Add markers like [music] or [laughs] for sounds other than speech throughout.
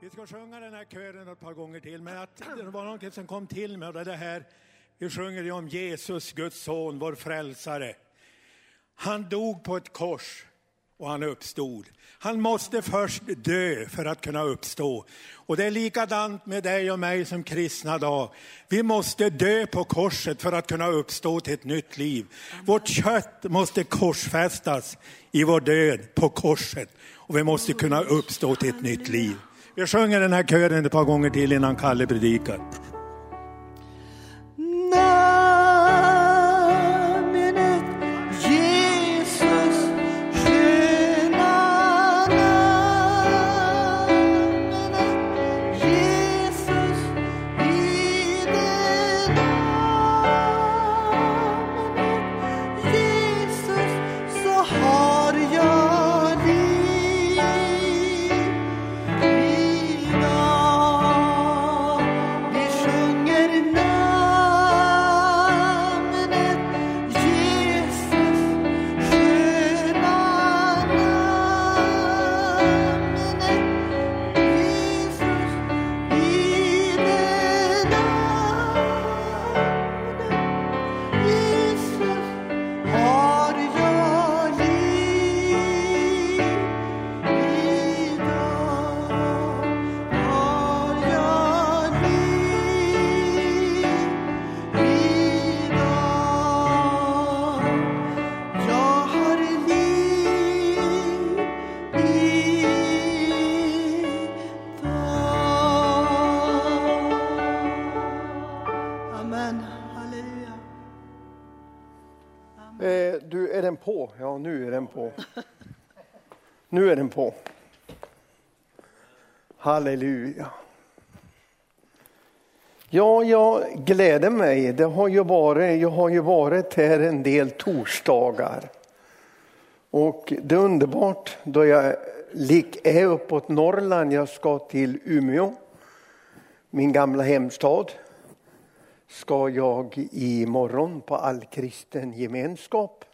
Vi ska sjunga den här kören ett par gånger till, men att det var någonting som kom till mig och det är det här, vi sjunger ju om Jesus, Guds son, vår frälsare. Han dog på ett kors och han uppstod. Han måste först dö för att kunna uppstå. Och det är likadant med dig och mig som kristna dag. Vi måste dö på korset för att kunna uppstå till ett nytt liv. Vårt kött måste korsfästas i vår död på korset och vi måste kunna uppstå till ett nytt liv. Vi sjunger den här kören ett par gånger till innan Kalle predikar. Nu är den på. Halleluja. Ja, jag gläder mig. Det har ju varit, jag har ju varit här en del torsdagar. Och det är underbart då jag är uppåt Norrland. Jag ska till Umeå, min gamla hemstad ska jag imorgon på allkristen gemenskap.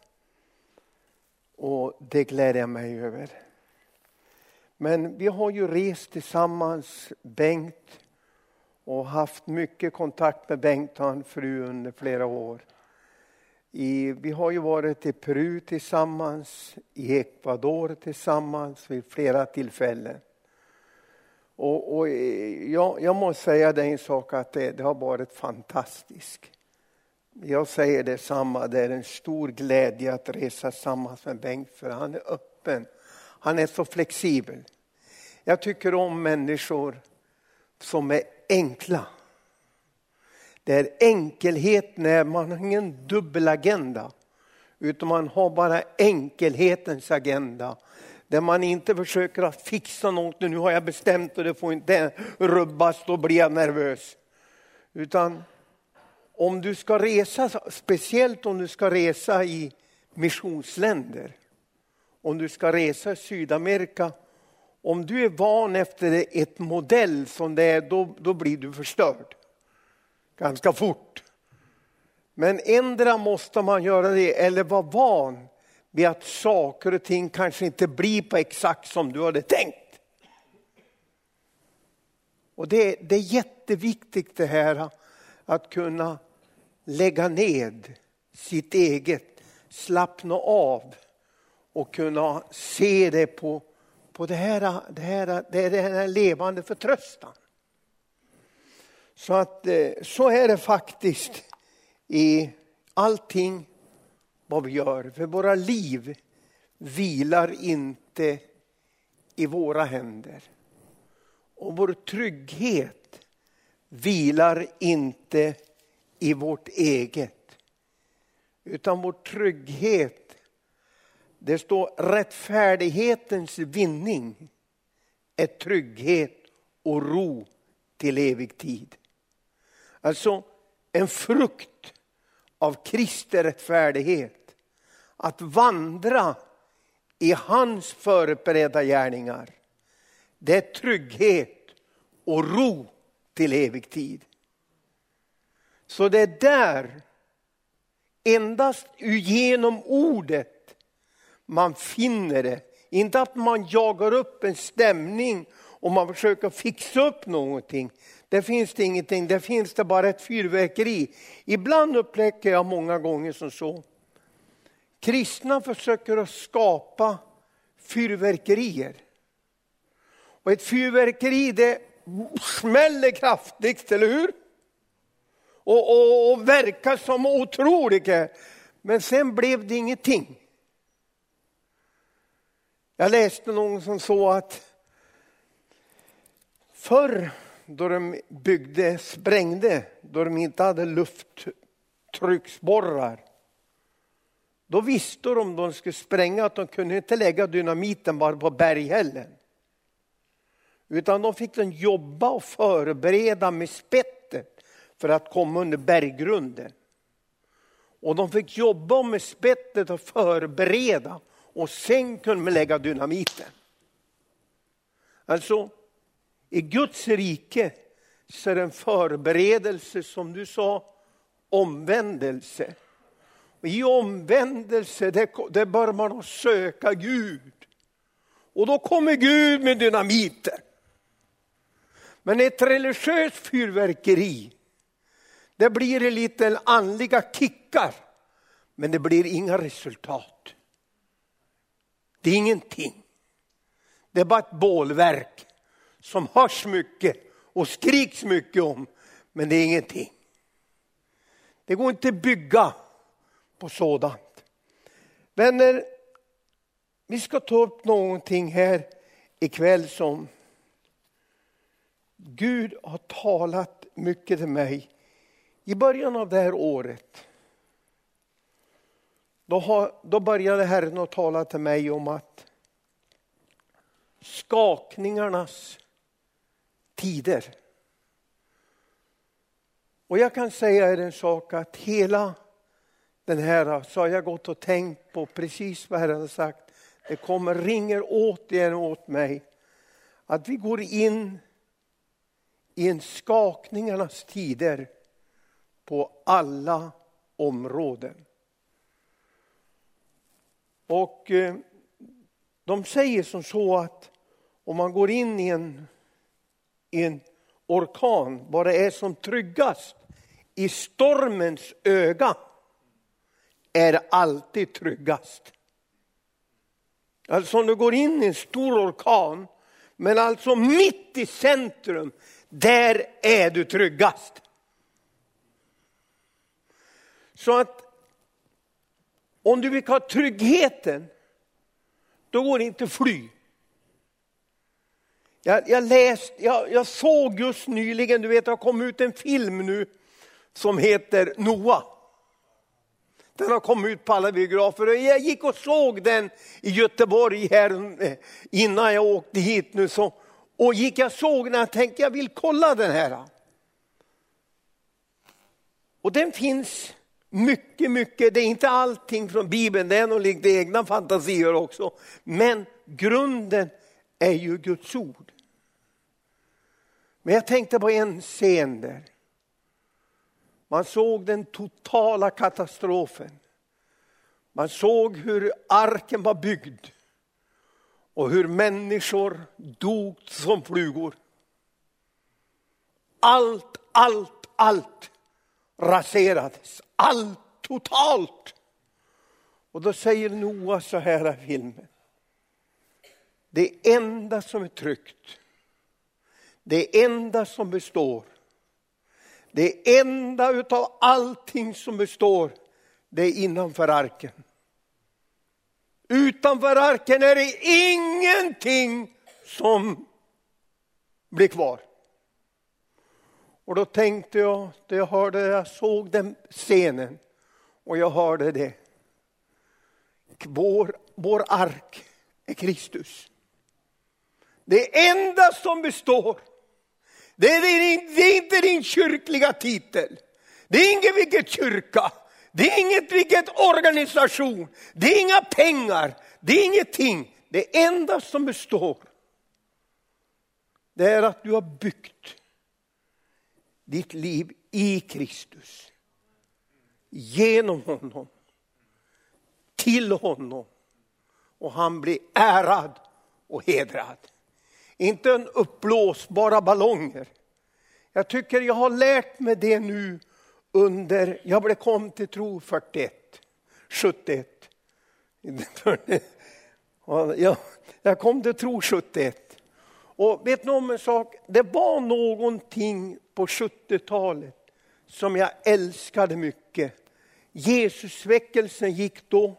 Och det gläder jag mig över. Men vi har ju rest tillsammans, Bengt, och haft mycket kontakt med Bengt och hans fru under flera år. I, vi har ju varit i Peru tillsammans, i Ecuador tillsammans vid flera tillfällen. Och, och eh, jag, jag måste säga dig en sak att det, det har varit fantastiskt. Jag säger detsamma, det är en stor glädje att resa tillsammans med Bengt för han är öppen. Han är så flexibel. Jag tycker om människor som är enkla. Det är enkelhet när man har ingen dubbelagenda. Utan man har bara enkelhetens agenda. Där man inte försöker att fixa något, nu har jag bestämt och det får inte rubbas, då blir jag nervös. Utan om du ska resa, speciellt om du ska resa i missionsländer, om du ska resa i Sydamerika, om du är van efter ett modell som det är, då, då blir du förstörd. Ganska fort. Men ändra måste man göra det, eller vara van vid att saker och ting kanske inte blir på exakt som du hade tänkt. Och det, det är jätteviktigt det här att kunna lägga ned sitt eget, slappna av och kunna se det på, på det, här, det, här, det, är den här levande förtröstan. Så att eh, så är det faktiskt i allting vad vi gör. För våra liv vilar inte i våra händer. Och vår trygghet vilar inte i vårt eget. Utan vår trygghet, det står rättfärdighetens vinning är trygghet och ro till evig tid. Alltså en frukt av Kristi rättfärdighet. Att vandra i hans förberedda gärningar. Det är trygghet och ro till evig tid. Så det är där, endast genom ordet, man finner det. Inte att man jagar upp en stämning och man försöker fixa upp någonting. Där finns det ingenting, där finns det bara ett fyrverkeri. Ibland upplever jag många gånger som så. Kristna försöker att skapa fyrverkerier. Och ett fyrverkeri det smäller kraftigt, eller hur? Och, och, och verkar som otroligt. Men sen blev det ingenting. Jag läste någon som sa att förr då de byggde, sprängde, då de inte hade lufttrycksborrar, då visste de om de skulle spränga att de kunde inte lägga dynamiten bara på berghällen. Utan de fick den jobba och förbereda med spettet för att komma under berggrunden. Och de fick jobba med spettet och förbereda och sen kunde man lägga dynamiten. Alltså, i Guds rike så är det en förberedelse, som du sa, omvändelse. Och I omvändelse där, bör man söka Gud. Och då kommer Gud med dynamiten. Men ett religiöst fyrverkeri, det blir lite andliga kickar, men det blir inga resultat. Det är ingenting. Det är bara ett bålverk som hörs mycket och skriks mycket om, men det är ingenting. Det går inte att bygga på sådant. Vänner, vi ska ta upp någonting här ikväll som Gud har talat mycket till mig. I början av det här året då, har, då började Herren att tala till mig om att skakningarnas tider. Och jag kan säga er en sak att hela den här så har jag gått och tänkt på precis vad Herren har sagt. Det kommer, ringer återigen åt mig att vi går in i en skakningarnas tider på alla områden. Och eh, de säger som så att om man går in i en, i en orkan, vad det är som tryggast, i stormens öga är alltid tryggast. Alltså om du går in i en stor orkan, men alltså mitt i centrum, där är du tryggast. Så att om du vill ha tryggheten, då går det inte att fly. Jag, jag, läst, jag, jag såg just nyligen, du vet det har kommit ut en film nu som heter Noah. Den har kommit ut på alla biografer. och Jag gick och såg den i Göteborg här eh, innan jag åkte hit nu. Så, och gick jag såg den och tänkte jag vill kolla den här. Och den finns mycket, mycket, det är inte allting från Bibeln, det är nog lite egna fantasier också. Men grunden är ju Guds ord. Men jag tänkte på en scen där. Man såg den totala katastrofen. Man såg hur arken var byggd och hur människor dog som flugor. Allt, allt, allt raserades. Allt totalt. Och då säger Noa så här i filmen. Det enda som är tryggt, det enda som består, det enda utav allting som består, det är innanför arken. Utanför arken är det ingenting som blir kvar. Och då tänkte jag, jag hörde, jag såg den scenen och jag hörde det. Vår, vår ark är Kristus. Det enda som består, det är, din, det är inte din kyrkliga titel. Det är ingen vilket kyrka, det är inget vilket organisation, det är inga pengar, det är ingenting. Det enda som består, det är att du har byggt ditt liv i Kristus. Genom honom. Till honom. Och han blir ärad och hedrad. Inte en uppblåsbara ballonger. Jag tycker jag har lärt mig det nu under, jag blev kom till tro 41, 71. Jag, jag kom till tro 71. Och vet ni om en sak? Det var någonting på 70-talet som jag älskade mycket. Jesusväckelsen gick då.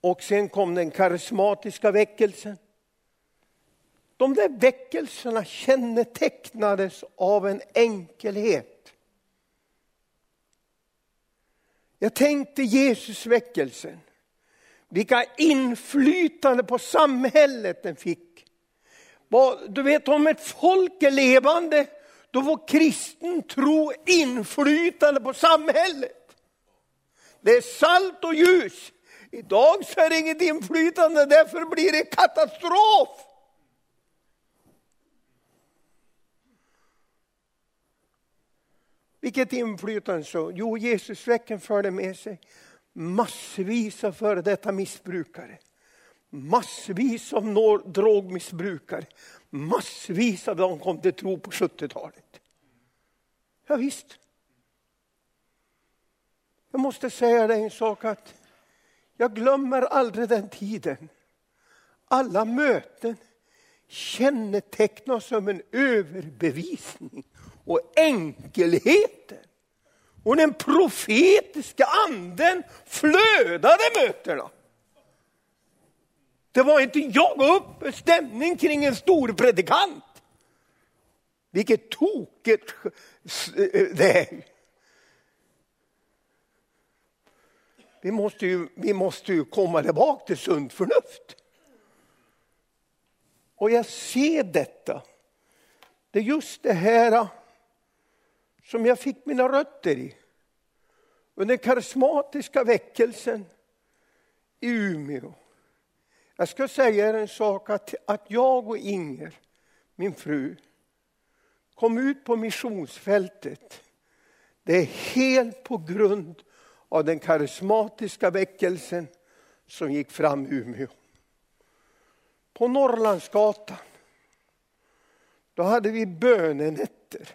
Och sen kom den karismatiska väckelsen. De där väckelserna kännetecknades av en enkelhet. Jag tänkte Jesusväckelsen, vilka inflytande på samhället den fick. Du vet om ett folk är levande, då får kristen tro inflytande på samhället. Det är salt och ljus. Idag så är det inget inflytande, därför blir det katastrof. Vilket inflytande så? Jo, Jesusveckan förde med sig massvis av före detta missbrukare. Massvis av drogmissbrukare. Massvis av dem kom till tro på 70-talet. Ja, visst. Jag måste säga dig en sak att jag glömmer aldrig den tiden. Alla möten kännetecknas som en överbevisning och enkelheten. Och den profetiska anden flödade mötena. Det var inte jag upp stämning kring en stor predikant. Vilket tokigt eh, eh, det är. Vi måste, ju, vi måste ju komma tillbaka till sunt förnuft. Och jag ser detta. Det är just det här som jag fick mina rötter i. Under den karismatiska väckelsen i Umeå. Jag ska säga er en sak, att, att jag och Inger, min fru, kom ut på missionsfältet. Det är helt på grund av den karismatiska väckelsen som gick fram i Umeå. På Norrlandsgatan, då hade vi bönenätter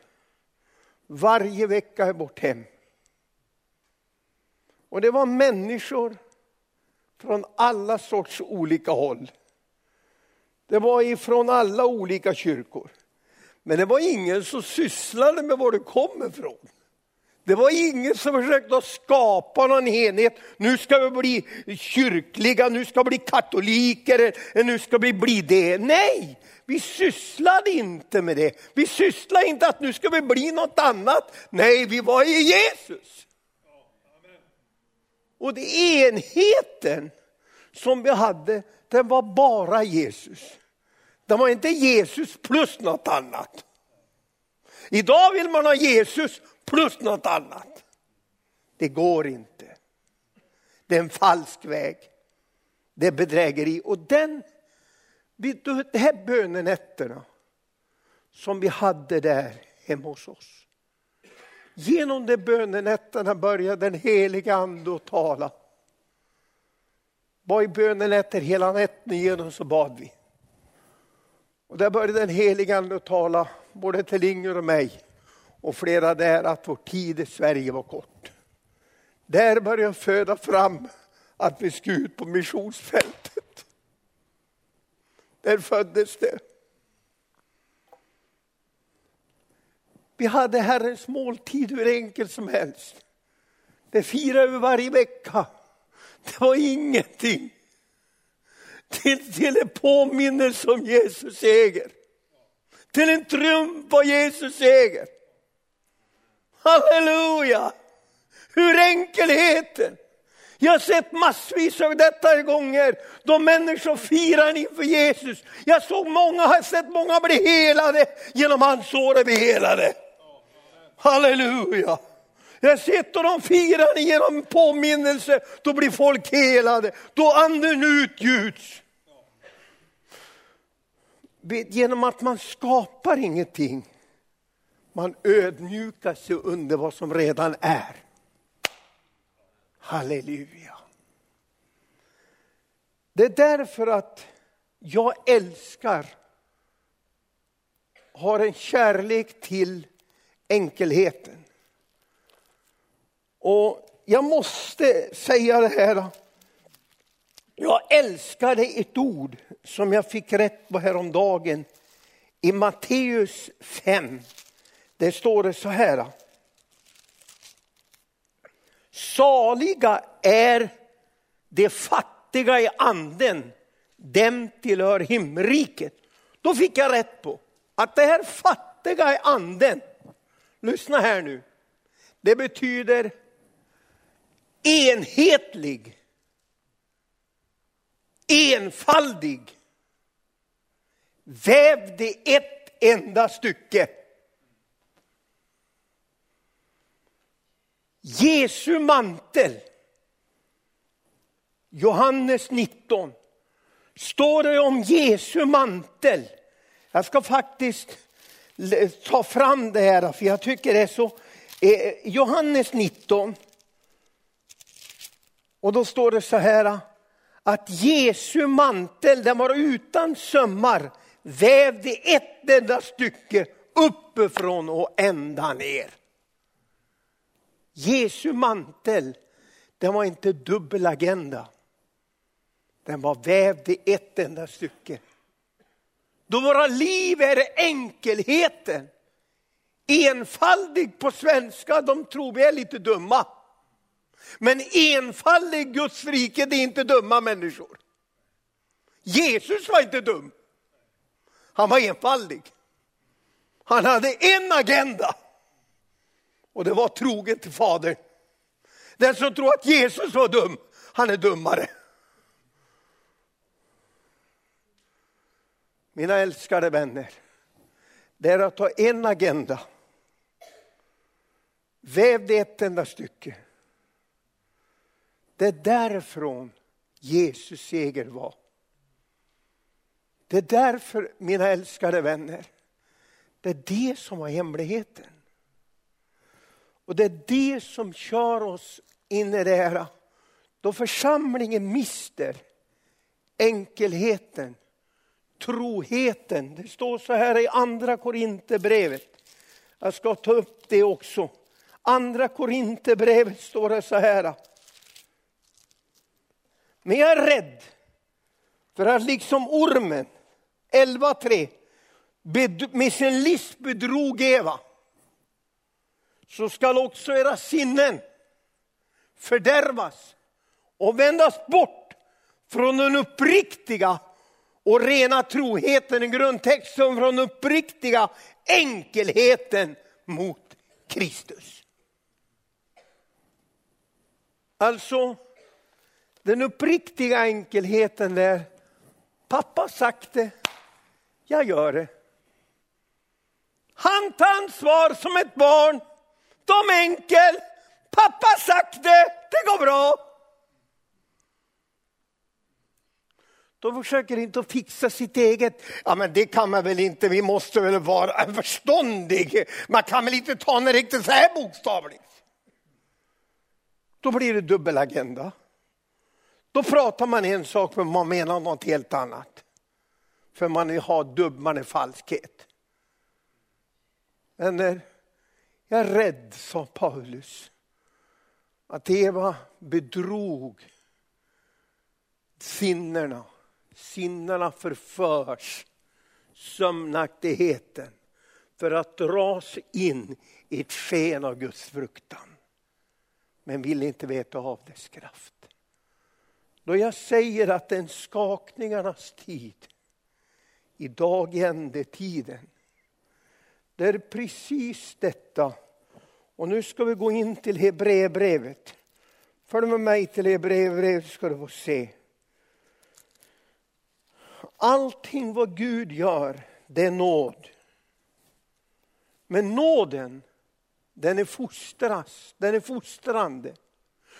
varje vecka i vårt hem. Och det var människor från alla sorts olika håll. Det var ifrån alla olika kyrkor. Men det var ingen som sysslade med var du kom ifrån. Det var ingen som försökte skapa någon enhet. Nu ska vi bli kyrkliga, nu ska vi bli katoliker, nu ska vi bli det. Nej, vi sysslade inte med det. Vi sysslade inte att nu ska vi bli något annat. Nej, vi var i Jesus. Och det enheten som vi hade, den var bara Jesus. Den var inte Jesus plus något annat. Idag vill man ha Jesus plus något annat. Det går inte. Det är en falsk väg. Det är bedrägeri. Och den, de här bönenätterna som vi hade där hemma hos oss. Genom de bönenätterna började den heliga ande att tala. Var i bönenätter hela natten igenom så bad vi. Och där började den heliga ande att tala både till Inger och mig och flera där att vår tid i Sverige var kort. Där började föda fram att vi skulle ut på missionsfältet. Där föddes det. Vi hade Herrens måltid hur enkelt som helst. Det firade vi varje vecka. Det var ingenting. Till, till en påminnelse om Jesus seger. Till en triumf av Jesus seger. Halleluja! Hur enkelheten! Jag har sett massvis av detta gånger då människor firar inför Jesus. Jag såg många, har sett många bli helade genom hans sår är vi helade. Halleluja! Jag har sett och de firar genom påminnelse, då blir folk helade, då anden utgjuts. Genom att man skapar ingenting, man ödmjukar sig under vad som redan är. Halleluja. Det är därför att jag älskar, har en kärlek till enkelheten. Och jag måste säga det här. Jag älskade ett ord som jag fick rätt på häromdagen i Matteus 5. Det står det så här. Saliga är de fattiga i anden, dem tillhör himriket. Då fick jag rätt på att det här fattiga i anden, lyssna här nu, det betyder enhetlig, enfaldig, vävd i ett enda stycke. Jesu mantel, Johannes 19, står det om Jesu mantel. Jag ska faktiskt ta fram det här, för jag tycker det är så. Eh, Johannes 19, och då står det så här att Jesu mantel den var utan sömmar, vävd i ett enda stycke uppifrån och ända ner. Jesu mantel, den var inte dubbel agenda. Den var vävd i ett enda stycke. Då våra liv är enkelheten. Enfaldig på svenska, de tror vi är lite dumma. Men enfaldig Guds rike, det är inte dumma människor. Jesus var inte dum. Han var enfaldig. Han hade en agenda. Och det var troget till Fadern. Den som tror att Jesus var dum, han är dummare. Mina älskade vänner, det är att ha en agenda. Vävd i ett enda stycke. Det är därifrån Jesus seger var. Det är därför, mina älskade vänner, det är det som var hemligheten. Och det är det som kör oss in i det här, då församlingen mister enkelheten, troheten. Det står så här i andra Korinthierbrevet. Jag ska ta upp det också. Andra Korinthierbrevet står det så här. Men jag är rädd för att liksom ormen, 11.3, med sin list bedrog Eva, så skall också era sinnen fördärvas och vändas bort från den uppriktiga och rena troheten, i grundtexten från den uppriktiga enkelheten mot Kristus. Alltså, den uppriktiga enkelheten där, pappa sagt det, jag gör det. Han tar ansvar som ett barn, de enkel, pappa sagt det, det går bra. De försöker inte att fixa sitt eget. Ja, men det kan man väl inte, vi måste väl vara förståndig. Man kan väl inte ta det riktigt så här bokstavligt. Liksom. Då blir det dubbelagenda. Då pratar man en sak men man menar något helt annat. För man har dubb, man är falskhet. Vänner, jag är rädd, sa Paulus, att Eva bedrog sinnena. Sinnena förförs, sömnaktigheten, för att dras in i ett sken av Guds fruktan. Men vill inte veta av dess kraft. Då jag säger att den en skakningarnas tid, idag i ändetiden, det är precis detta. Och nu ska vi gå in till Hebreerbrevet. Följ med mig till Hebreerbrevet ska du få se. Allting vad Gud gör, det är nåd. Men nåden, den är fostras, den är fostrande.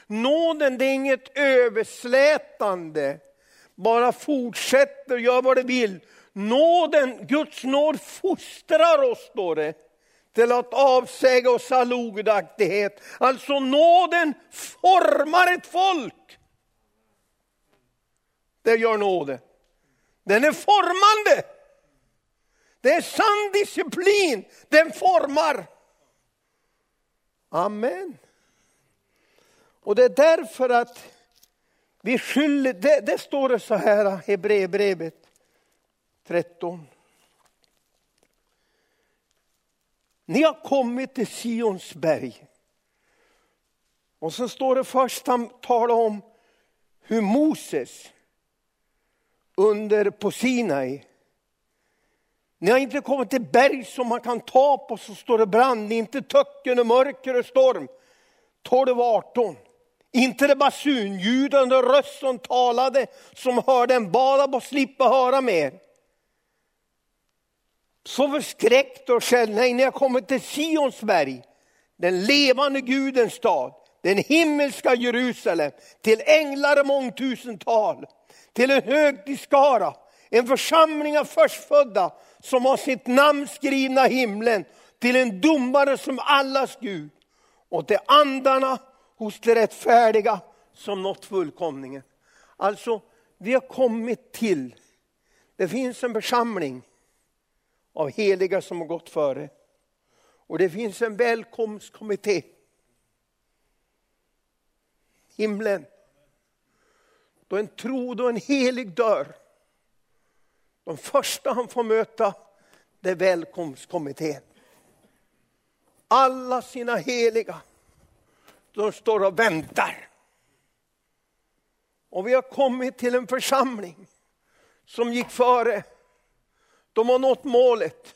Nåden det är inget överslätande, bara fortsätter, gör vad du vill. Nåden, Guds nåd fostrar oss, står det, till att avsäga oss all ogudaktighet. Alltså nåden formar ett folk. Det gör nåden. Den är formande. Det är sann disciplin. Den formar. Amen. Och det är därför att vi skyller, det, det står det så här, i Hebreerbrevet 13. Ni har kommit till Sions berg. Och så står det först, han talar om hur Moses under på Sinai. Ni har inte kommit till berg som man kan ta på så står det brand, inte töcken och mörker och storm. 12 och 18. Inte det basunljudande röst som talade som hörde en bad av att slippa höra mer. Så förskräckt och själv, nej, när jag kommer till Sions berg, den levande Gudens stad, den himmelska Jerusalem, till änglar och mångtusental, till en högtidsskara, en församling av förstfödda som har sitt namn skrivna i himlen, till en domare som allas Gud och till andarna hos de rättfärdiga som nått fullkomningen. Alltså, vi har kommit till, det finns en församling av heliga som har gått före. Och det finns en välkomstkommitté. Himlen. Då en tro, då en helig dör. De första han får möta, det är välkomstkommittén. Alla sina heliga, de står och väntar. Och vi har kommit till en församling som gick före de har nått målet.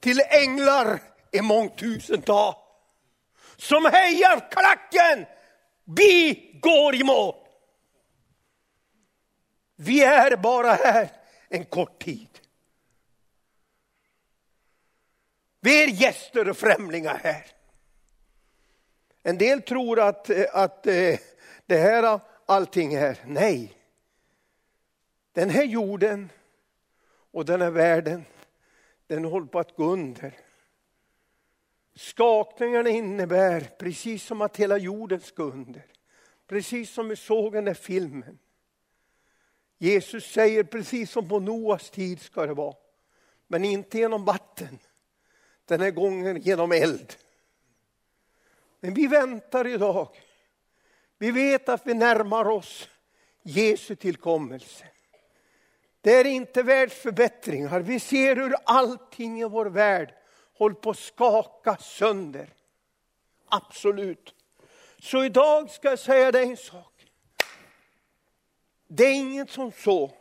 Till änglar i mångtusental. Som hejar klacken. Vi går i mål. Vi är bara här en kort tid. Vi är gäster och främlingar här. En del tror att, att eh, det här allting är, nej. Den här jorden och den här världen, den håller på att gå under. Skakningarna innebär, precis som att hela jorden ska under. Precis som vi såg i den där filmen. Jesus säger precis som på Noas tid ska det vara. Men inte genom vatten. Den här gången genom eld. Men vi väntar idag. Vi vet att vi närmar oss Jesu tillkommelse. Det är inte världsförbättringar. Vi ser hur allting i vår värld håller på att skaka sönder. Absolut. Så idag ska jag säga dig en sak. Det är inget som så.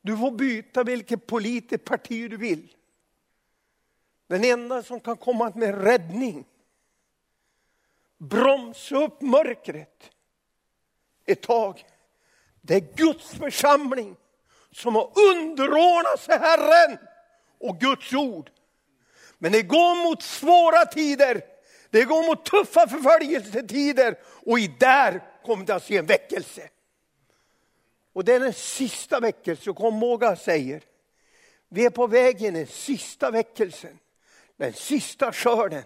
Du får byta vilket politiskt parti du vill. Den enda som kan komma med räddning, bromsa upp mörkret ett tag, det är Guds församling som har underordnat sig Herren och Guds ord. Men det går mot svåra tider, det går mot tuffa förföljelsetider och i där kommer det att se en väckelse. Och det är den sista väckelsen, kom ihåg vad jag säger. Vi är på väg in i den sista väckelsen, den sista skörden.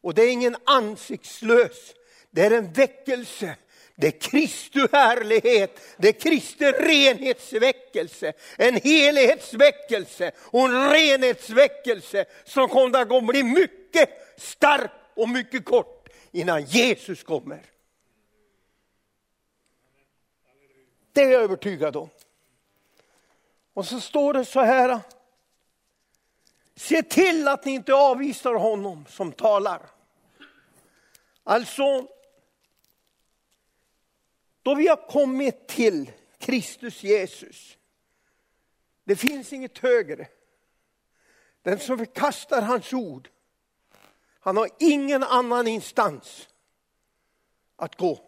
Och det är ingen ansiktslös, det är en väckelse det är Kristi härlighet, det är Kristi renhetsväckelse, en helhetsväckelse och en renhetsväckelse som kommer att bli mycket stark och mycket kort innan Jesus kommer. Det är jag övertygad om. Och så står det så här. Se till att ni inte avvisar honom som talar. Alltså, då vi har kommit till Kristus Jesus, det finns inget högre. Den som förkastar hans ord, han har ingen annan instans att gå.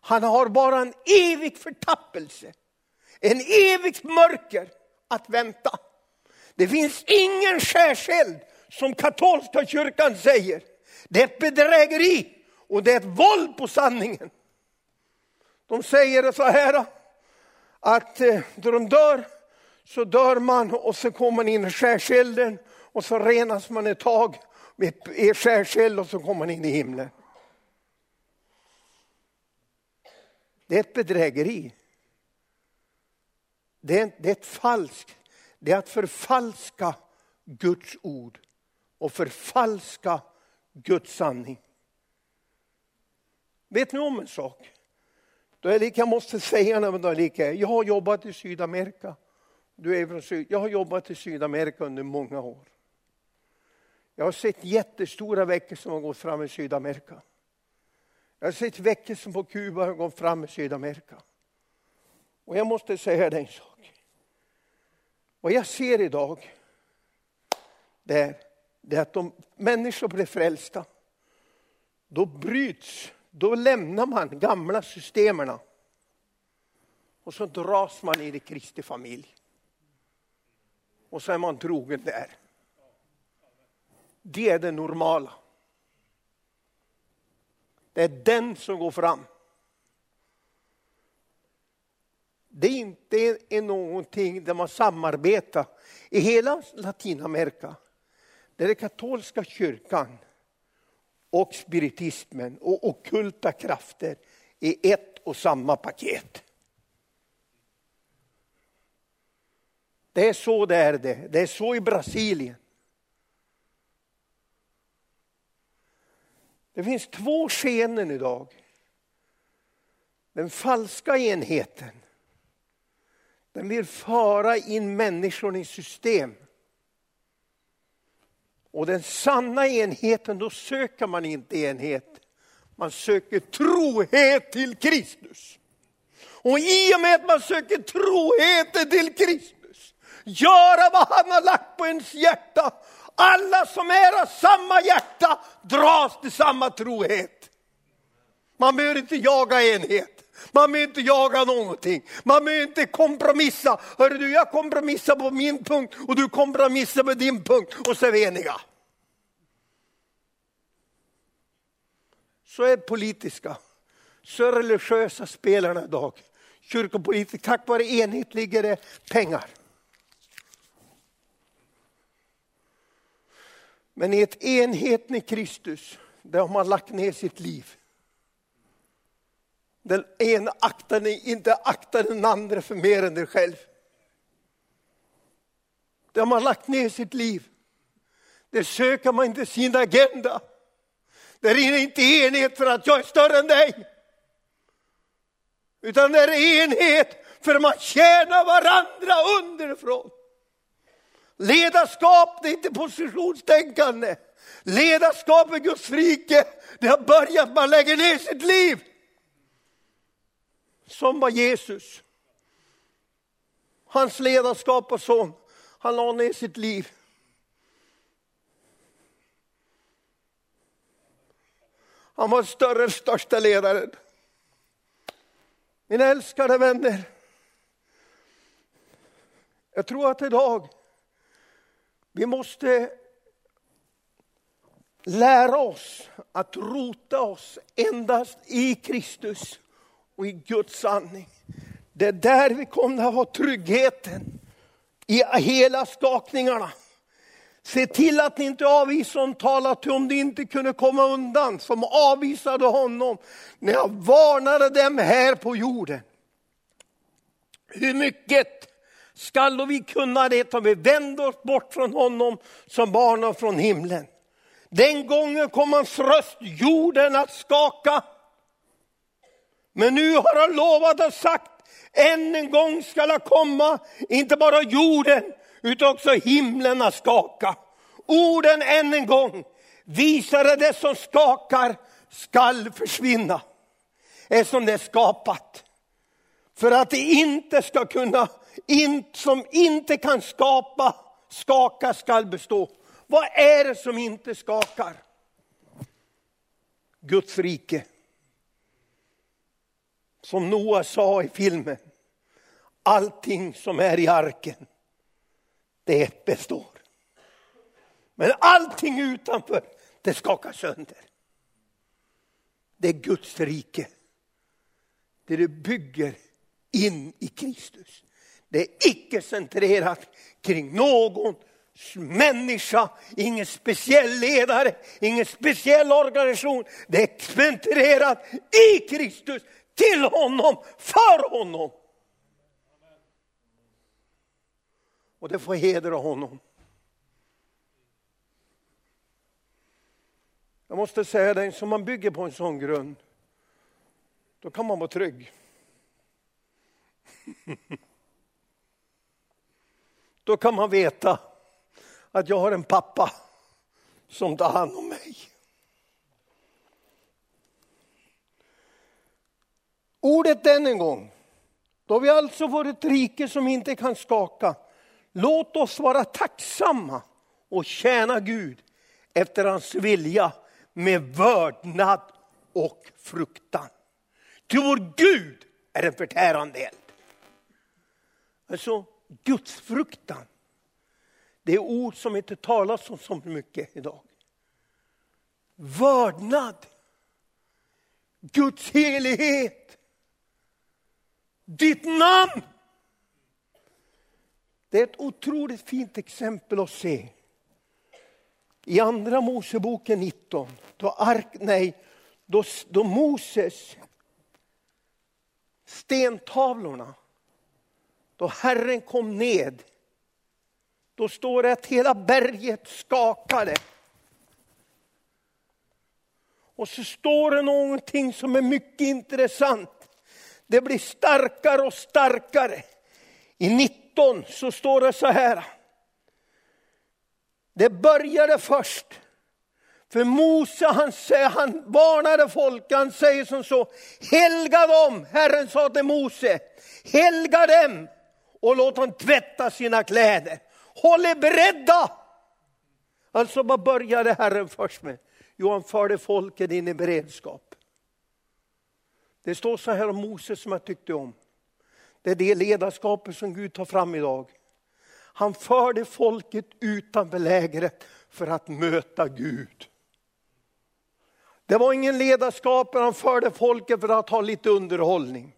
Han har bara en evig förtappelse, en evigt mörker att vänta. Det finns ingen skärseld som katolska kyrkan säger. Det är ett bedrägeri och det är ett våld på sanningen. De säger så här att eh, då de dör så dör man och så kommer man in i skärselden och så renas man ett tag med skärseld och så kommer man in i himlen. Det är ett bedrägeri. det är, det är ett falskt, det är att förfalska Guds ord och förfalska Guds sanning. Vet ni om en sak? Då är lika, jag måste säga när men lika, jag har jobbat i Sydamerika. Du är från Syd, jag har jobbat i Sydamerika under många år. Jag har sett jättestora veckor som har gått fram i Sydamerika. Jag har sett veckor som på Kuba har gått fram i Sydamerika. Och jag måste säga dig en sak. Vad jag ser idag, det är, det är att om människor blir frälsta, då bryts, då lämnar man gamla systemen. Och så dras man in i Kristi familj. Och så är man trogen där. Det är det normala. Det är den som går fram. Det är inte är någonting där man samarbetar. I hela Latinamerika, där den katolska kyrkan och spiritismen och okulta krafter i ett och samma paket. Det är så det är det. Det är så i Brasilien. Det finns två skeenden idag. Den falska enheten, den vill föra in människorna i system. Och den sanna enheten, då söker man inte enhet. Man söker trohet till Kristus. Och i och med att man söker troheten till Kristus, göra vad han har lagt på ens hjärta, alla som är av samma hjärta dras till samma trohet. Man behöver inte jaga enhet. Man behöver inte jaga någonting. Man behöver inte kompromissa. Hörru du, jag kompromissar på min punkt och du kompromissar på din punkt och så är vi eniga. Så är politiska, så är religiösa spelarna idag. Kyrkopolitik, tack vare enhet ligger det pengar. Men i ett enhet med Kristus, där har man lagt ner sitt liv. Den ena aktar ni inte aktar den andra för mer än dig själv. Där har man lagt ner sitt liv. Där söker man inte sin agenda. Där är det inte enhet för att jag är större än dig. Utan det är enhet för att man tjänar varandra underifrån. Ledarskap, det är inte positionstänkande. Ledarskap i Guds rike, det har börjat, man lägger ner sitt liv. Som var Jesus. Hans ledarskap och sån, han la ner sitt liv. Han var större, största ledaren. Mina älskade vänner. Jag tror att idag vi måste lära oss att rota oss endast i Kristus och i Guds sanning. Det är där vi kommer att ha tryggheten i hela skakningarna. Se till att ni inte avvisar honom, tala till om de inte kunde komma undan som avvisade honom när jag varnade dem här på jorden. Hur mycket skall vi kunna det om vi vänder oss bort från honom som barnen från himlen. Den gången kom hans röst jorden att skaka. Men nu har han lovat och sagt, än en gång skall han komma, inte bara jorden utan också himlen att skaka. Orden än en gång visar att det som skakar skall försvinna. Eftersom det är skapat. För att det inte ska kunna in, som inte kan skapa, skaka skall bestå. Vad är det som inte skakar? Guds rike. Som Noa sa i filmen, allting som är i arken, det består. Men allting utanför, det skakar sönder. Det är Guds rike. Det du bygger in i Kristus. Det är icke centrerat kring någon människa, ingen speciell ledare, ingen speciell organisation. Det är centrerat i Kristus, till honom, för honom. Och det får hedra honom. Jag måste säga dig, som man bygger på en sån grund, då kan man vara trygg. [laughs] Då kan man veta att jag har en pappa som tar hand om mig. Ordet än en gång. Då har vi alltså varit ett rike som inte kan skaka. Låt oss vara tacksamma och tjäna Gud efter hans vilja med vördnad och fruktan. Ty vår Gud är en förtärande eld. Alltså, Guds fruktan. Det är ord som inte talas om så mycket idag. Vördnad. Guds helighet. Ditt namn. Det är ett otroligt fint exempel att se. I andra Moseboken 19, då, ark, nej, då, då Moses stentavlorna, då Herren kom ned, då står det att hela berget skakade. Och så står det någonting som är mycket intressant. Det blir starkare och starkare. I 19 så står det så här. Det började först. För Mose han, säger, han varnade folk, han säger som så, helga dem, Herren sa till Mose, helga dem och låt dem tvätta sina kläder. Håll er beredda! Alltså vad började Herren först med? Jo, han förde folket in i beredskap. Det står så här om Moses som jag tyckte om. Det är det ledarskapet som Gud tar fram idag. Han förde folket utanför lägret för att möta Gud. Det var ingen ledarskap, han förde folket för att ha lite underhållning.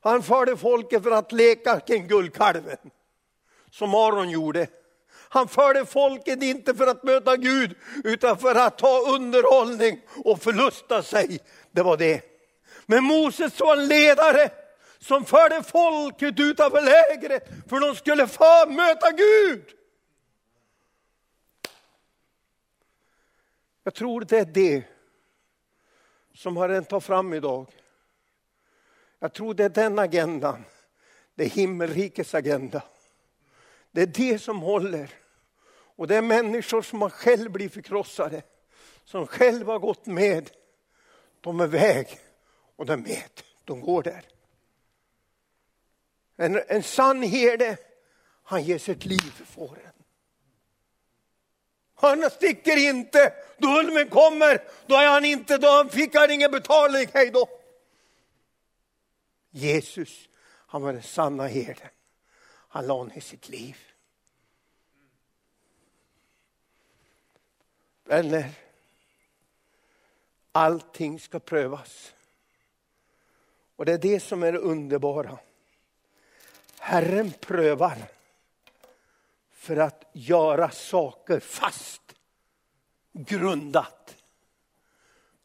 Han förde folket för att leka kring guldkalven, som Aron gjorde. Han förde folket inte för att möta Gud, utan för att ha underhållning och förlusta sig. Det var det. Men Moses var en ledare som förde folket utanför lägret för de skulle få möta Gud. Jag tror det är det som Herren tar fram idag. Jag tror det är den agendan, det är himmelrikets agenda. Det är det som håller. Och det är människor som har själv blivit förkrossade, som själva har gått med. De är väg och de vet, de går där. En, en sann herde, han ger sitt liv för fåren. Han sticker inte. Då ulven kommer, då är han inte, då fick han ingen betalning. Hej då. Jesus, han var den sanna herden. Han la ner sitt liv. Vänner, allting ska prövas. Och det är det som är det underbara. Herren prövar för att göra saker fast, grundat.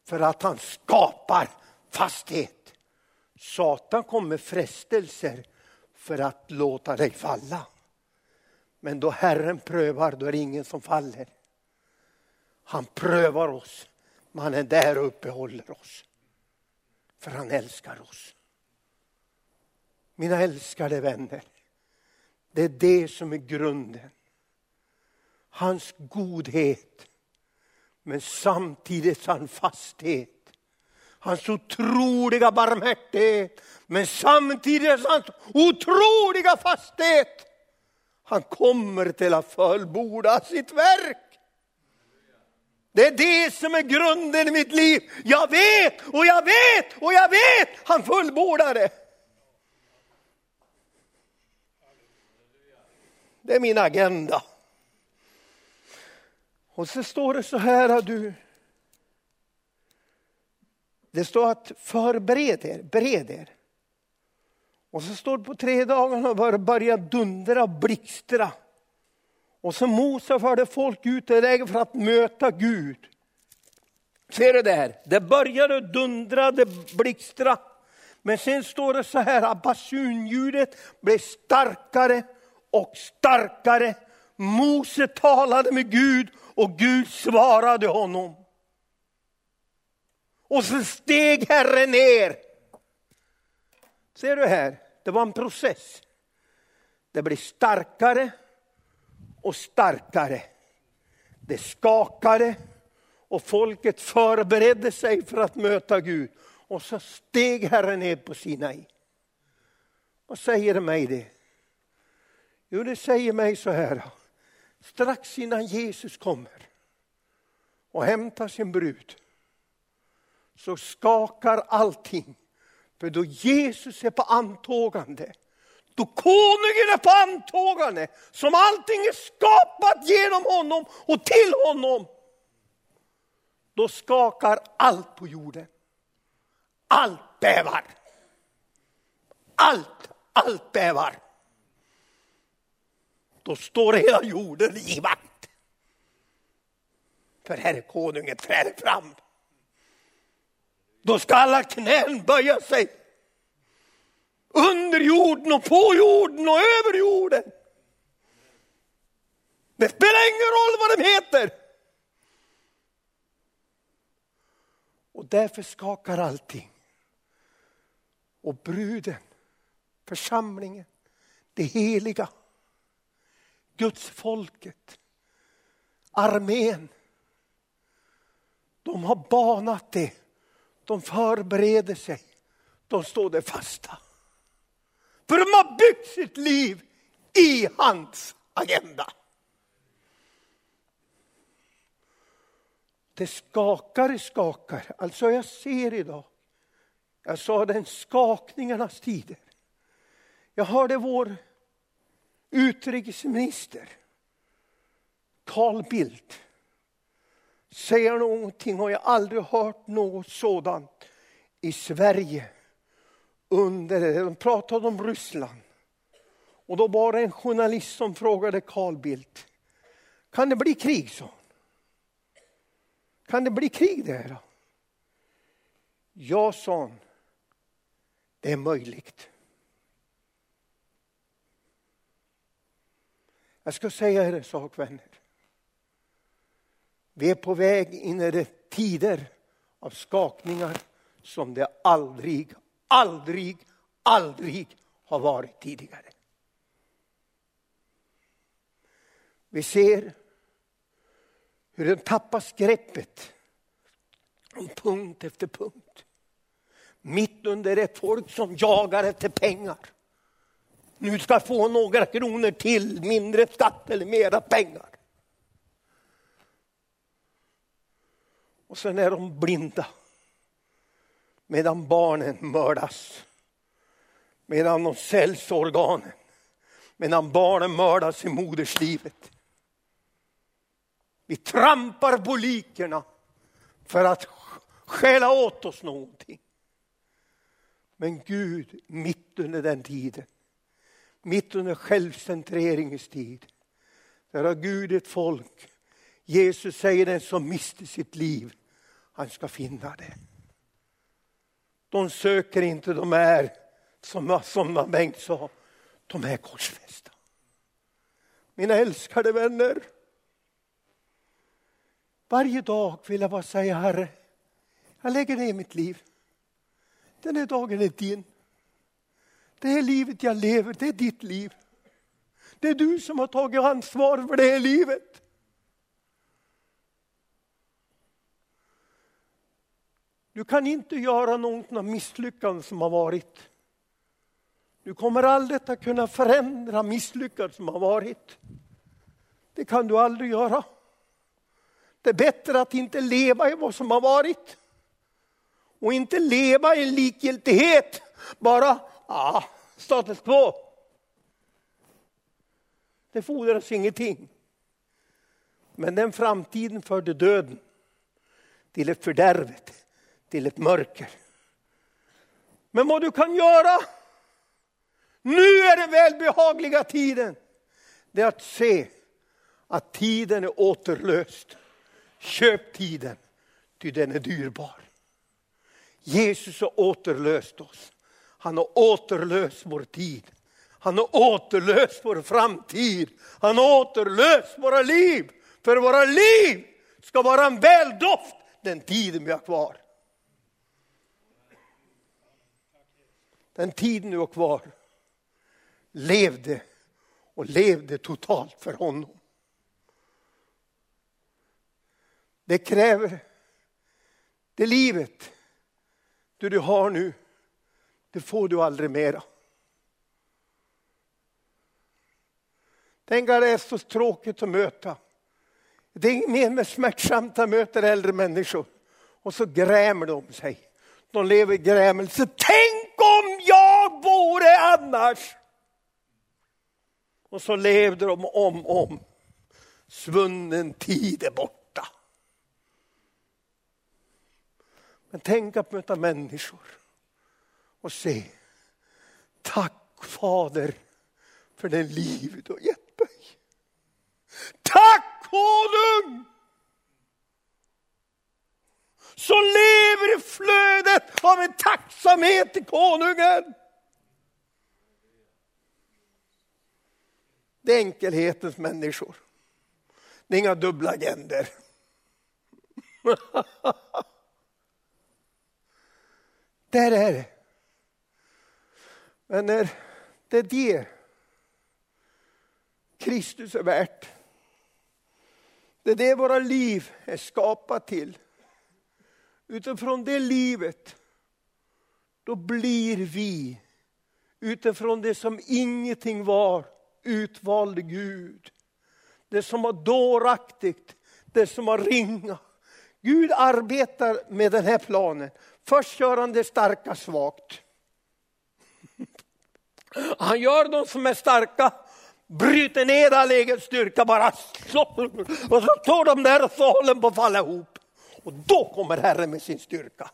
För att han skapar fasthet. Satan kommer med frestelser för att låta dig falla. Men då Herren prövar, då är det ingen som faller. Han prövar oss, men han är där och uppehåller oss. För han älskar oss. Mina älskade vänner, det är det som är grunden. Hans godhet, men samtidigt hans fasthet. Hans otroliga barmhärtighet, men samtidigt hans otroliga fasthet. Han kommer till att fullborda sitt verk. Det är det som är grunden i mitt liv. Jag vet och jag vet och jag vet, han fullbordar det. Det är min agenda. Och så står det så här, du. Det står att förbered er, bered er. Och så står det på tre dagar och börjar dundra och blixtra. Och så Mose förde folk ut i vägen för att möta Gud. Ser du det här? Det började dundra, det blixtra. Men sen står det så här att basunljudet blev starkare och starkare. Mose talade med Gud och Gud svarade honom. Och så steg Herren ner. Ser du här, det var en process. Det blev starkare och starkare. Det skakade och folket förberedde sig för att möta Gud. Och så steg Herren ner på Sinai. Vad säger det mig det? Jo, det säger mig så här. Strax innan Jesus kommer och hämtar sin brud så skakar allting. För då Jesus är på antågande, då konungen är på antågande, som allting är skapat genom honom och till honom, då skakar allt på jorden. Allt bävar. Allt, allt bävar. Då står hela jorden i vakt. För Herre konungen träder fram. Då ska alla knän böja sig. Under jorden och på jorden och över jorden. Det spelar ingen roll vad de heter. Och därför skakar allting. Och bruden, församlingen, det heliga, Guds folket, armén. De har banat det de förbereder sig. De står där fasta. För de har byggt sitt liv i hans agenda. Det skakar, skakar. Alltså jag ser idag. Jag sa den skakningarnas tider. Jag hörde vår utrikesminister Carl Bildt säga någonting Och jag har aldrig hört något sådant i Sverige. Under, de pratade om Ryssland. Och då var det en journalist som frågade Carl Bildt. Kan det bli krig, så? Kan det bli krig där? Ja, sa han. Det är möjligt. Jag ska säga er en sak, vänner. Vi är på väg in i tider av skakningar som det aldrig, aldrig, aldrig har varit tidigare. Vi ser hur den tappas greppet om punkt efter punkt. Mitt under ett folk som jagar efter pengar. Nu ska få några kronor till, mindre skatt eller mera pengar. Och sen är de blinda. Medan barnen mördas. Medan de säljs organen. Medan barnen mördas i moderslivet. Vi trampar på likerna för att stjäla åt oss någonting. Men Gud, mitt under den tiden, mitt under självcentreringens tid, där har Gud ett folk. Jesus säger den som mister sitt liv han ska finna det. De söker inte, de är som, som Bengt sa, de är korsfästa. Mina älskade vänner. Varje dag vill jag bara säga Herre, jag lägger ner mitt liv. Den här dagen är din. Det här livet jag lever, det är ditt liv. Det är du som har tagit ansvar för det här livet. Du kan inte göra något av misslyckanden som har varit. Du kommer aldrig att kunna förändra misslyckanden som har varit. Det kan du aldrig göra. Det är bättre att inte leva i vad som har varit. Och inte leva i likgiltighet. Bara, ah, status quo. Det fordras ingenting. Men den framtiden förde döden till ett fördärvet till ett mörker. Men vad du kan göra nu är den välbehagliga tiden. Det är att se att tiden är återlöst. Köp tiden, ty den är dyrbar. Jesus har återlöst oss. Han har återlöst vår tid. Han har återlöst vår framtid. Han har återlöst våra liv. För våra liv ska vara en väldoft den tiden vi har kvar. Den tiden du har kvar. Levde och levde totalt för honom. Det kräver det livet du, du har nu, det får du aldrig mera. Tänk att det är så tråkigt att möta. Det är mer med smärtsamt att möta äldre människor. Och så grämer de sig. De lever i grämelse. Tänk annars! Och så levde de om och om. Svunnen tid är borta. Men tänk att möta människor och se. Tack Fader för det liv du har gett mig. Tack konung! Så lever i flödet av en tacksamhet till konungen. Det är enkelhetens människor. Det är inga dubbla agender. [laughs] Där är det. Men när det är det Kristus är värt. Det är det våra liv är skapat till. Utifrån det livet, då blir vi utifrån det som ingenting var, utvalde Gud. Det som var dåraktigt, det som var ringa. Gud arbetar med den här planen. Först gör han det starka svagt. [laughs] Han gör de som är starka, bryter ner all egen styrka, bara slår. Och så står de där och så håller de på att falla ihop. Och då kommer Herren med sin styrka.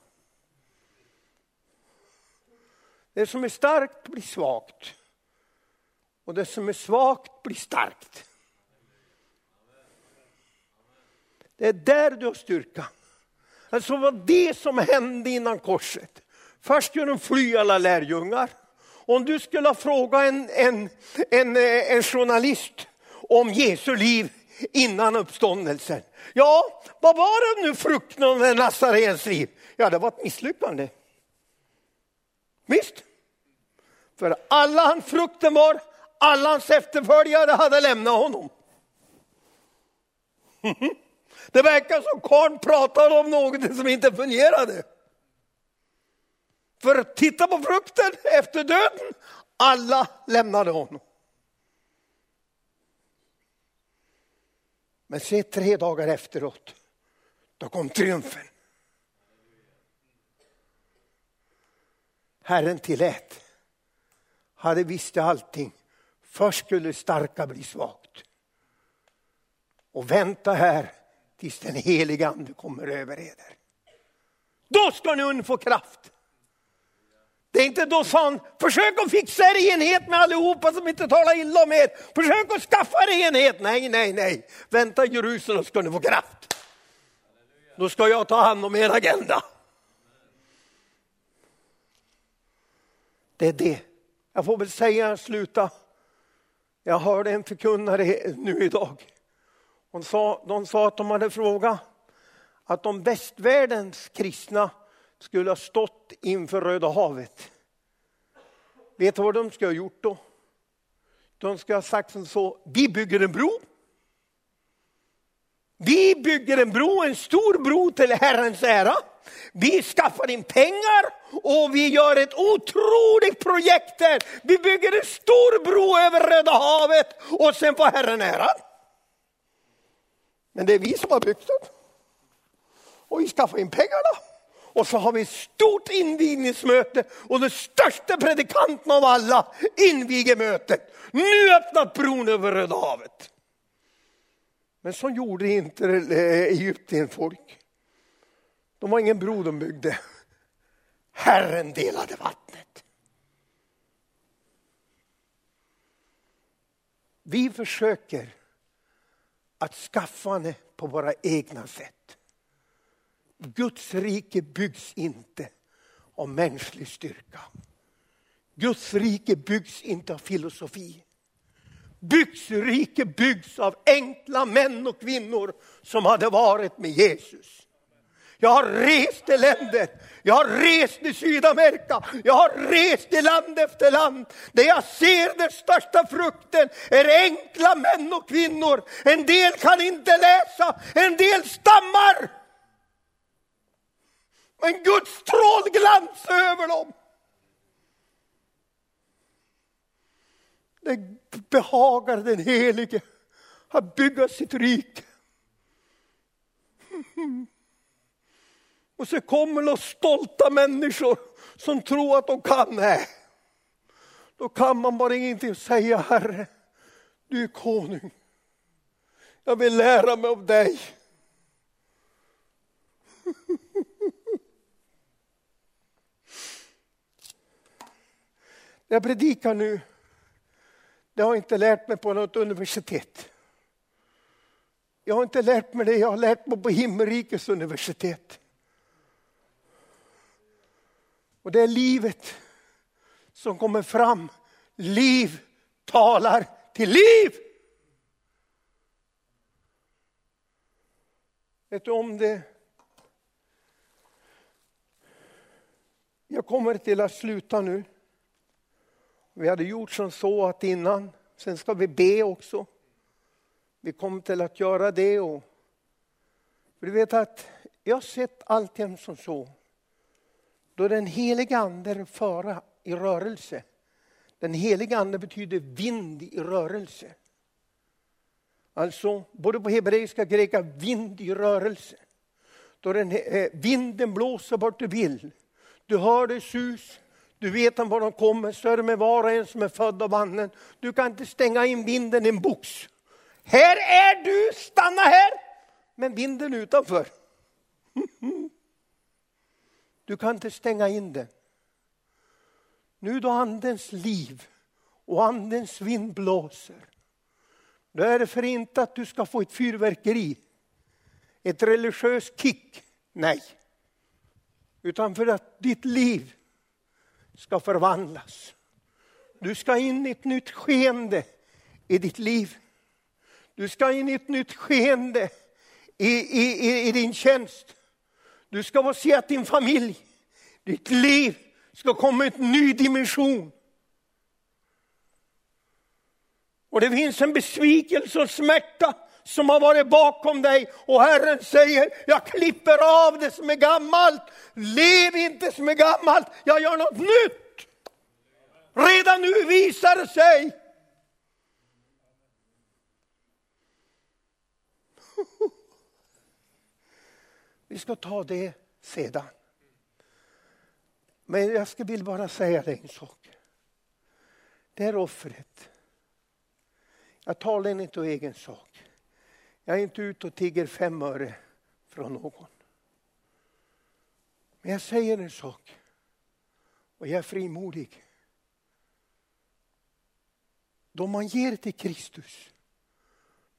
Det som är starkt blir svagt. Och det som är svagt blir starkt. Det är där du har styrka. Alltså var det som hände innan korset. Först skulle de fly alla lärjungar. Om du skulle fråga en, en, en, eh, en journalist om Jesu liv innan uppståndelsen. Ja, vad var det nu frukten av Nazarens liv? Ja, det var ett misslyckande. Visst? För alla hans frukten var, alla hans efterföljare hade lämnat honom. [laughs] Det verkar som karln pratade om något som inte fungerade. För titta på frukten efter döden, alla lämnade honom. Men se tre dagar efteråt, då kom triumfen. Herren tillät, hade visste allting. Först skulle starka bli svagt. Och vänta här tills den heliga ande kommer över er. Då ska ni få kraft. Det är inte då sa han, försök att fixa er enhet med allihopa som inte talar illa om er. Försök att skaffa er enhet. Nej, nej, nej. Vänta i Jerusalem ska ni få kraft. Då ska jag ta hand om er agenda. Det är det. Jag får väl säga sluta. Jag hörde en förkunnare nu idag. Hon sa, de sa att de hade frågat att om västvärldens kristna skulle ha stått inför Röda havet. Vet du vad de skulle ha gjort då? De skulle ha sagt som så, vi bygger en bro. Vi bygger en bro, en stor bro till Herrens ära. Vi skaffar in pengar och vi gör ett otroligt projekt där. Vi bygger en stor bro över Röda havet och sen får Herren äran. Men det är vi som har byggt den. Och vi skaffar in pengarna. Och så har vi ett stort invigningsmöte och den största predikanten av alla inviger mötet. Nu öppnar bron över Röda havet. Men så gjorde inte eh, Egypten folk. De var ingen bro de byggde. Herren delade vattnet. Vi försöker att skaffa det på våra egna sätt. Guds rike byggs inte av mänsklig styrka. Guds rike byggs inte av filosofi. Guds rike byggs av enkla män och kvinnor som hade varit med Jesus. Jag har rest i länder, jag har rest i Sydamerika, jag har rest i land efter land. Där jag ser den största frukten är enkla män och kvinnor. En del kan inte läsa, en del stammar. Men Guds strålglans över dem. Det behagar den helige att bygga sitt rike. Och så kommer det stolta människor som tror att de kan det. Då kan man bara ingenting säga, Herre, du är konung. Jag vill lära mig av dig. Jag predikar nu, det har jag inte lärt mig på något universitet. Jag har inte lärt mig det, jag har lärt mig på himmelrikets universitet. Och det är livet som kommer fram. Liv talar till liv. Vet du om det? Jag kommer till att sluta nu. Vi hade gjort som så att innan, sen ska vi be också. Vi kommer till att göra det. Och, för du vet att jag har sett alltjämt som så då är den heliga ande föra i rörelse. Den heliga ande betyder vind i rörelse. Alltså både på hebreiska och greka, vind i rörelse. Då den, eh, vinden blåser vart du vill. Du hör det sus, du vet var de kommer, större med var och en som är född av anden. Du kan inte stänga in vinden i en box. Här är du, stanna här! Men vinden utanför. Du kan inte stänga in den. Nu då andens liv och andens vind blåser, då är det för inte att du ska få ett fyrverkeri, ett religiöst kick. Nej. Utan för att ditt liv ska förvandlas. Du ska in i ett nytt skeende i ditt liv. Du ska in i ett nytt skeende i, i, i, i din tjänst. Du ska få se att din familj, ditt liv ska komma i en ny dimension. Och det finns en besvikelse och smärta som har varit bakom dig och Herren säger, jag klipper av det som är gammalt. Lev inte som är gammalt, jag gör något nytt. Redan nu visar det sig. [laughs] Vi ska ta det sedan. Men jag ska vill bara säga dig en sak. Det här offret. Jag talar inte om egen sak. Jag är inte ute och tigger fem öre från någon. Men jag säger en sak. Och jag är frimodig. Då man ger till Kristus,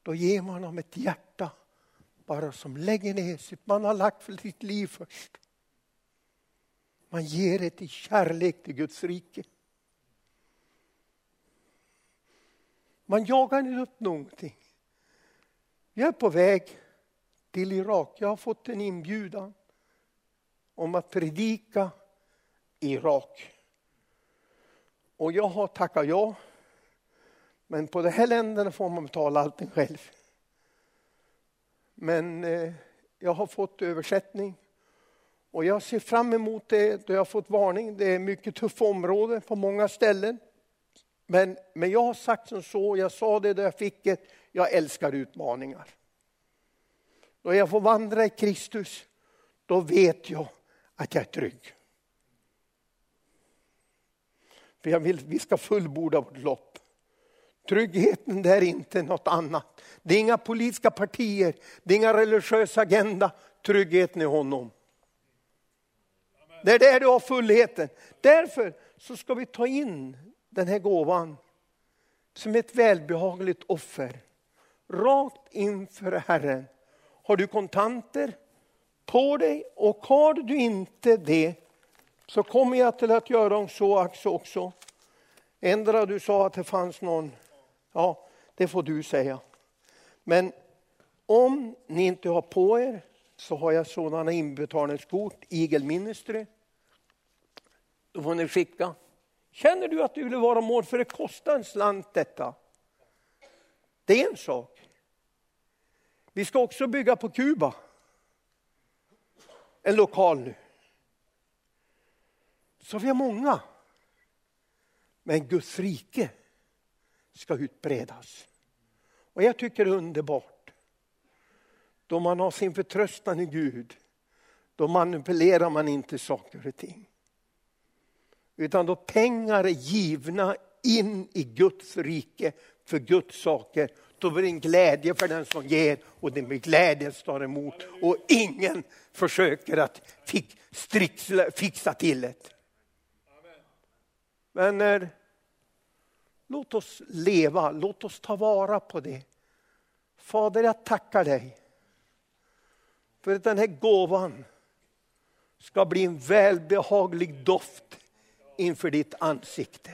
då ger man honom ett hjärta bara som lägger ner sitt, man har lagt för sitt liv först. Man ger det i kärlek till Guds rike. Man jagar inte upp någonting. Jag är på väg till Irak. Jag har fått en inbjudan om att predika i Irak. Och jag har tackat ja. Men på de här länderna får man betala allting själv. Men eh, jag har fått översättning. Och jag ser fram emot det då jag har fått varning. Det är mycket tuffa områden på många ställen. Men, men jag har sagt som så, jag sa det då jag fick det, jag älskar utmaningar. Då jag får vandra i Kristus, då vet jag att jag är trygg. För jag vill, vi ska fullborda vårt lopp. Tryggheten det är inte något annat. Det är inga politiska partier, det är inga religiösa agenda. Tryggheten är honom. Det är där du har fullheten. Därför så ska vi ta in den här gåvan som ett välbehagligt offer. Rakt inför Herren. Har du kontanter på dig och har du inte det så kommer jag till att göra så också. Ändra du sa att det fanns någon, ja det får du säga. Men om ni inte har på er så har jag sådana inbetalningskort, Eagle Ministry. Då får ni skicka. Känner du att du vill vara mål, för det kostar en slant detta. Det är en sak. Vi ska också bygga på Kuba. En lokal nu. Så vi har många. Men Guds rike ska utbredas. Och jag tycker det är underbart. Då man har sin förtröstan i Gud, då manipulerar man inte saker och ting. Utan då pengar är givna in i Guds rike för Guds saker. Då blir det en glädje för den som ger och det blir glädje som tar emot. Och ingen försöker att fixa till det. Vänner, låt oss leva, låt oss ta vara på det. Fader, jag tackar dig för att den här gåvan ska bli en välbehaglig doft inför ditt ansikte.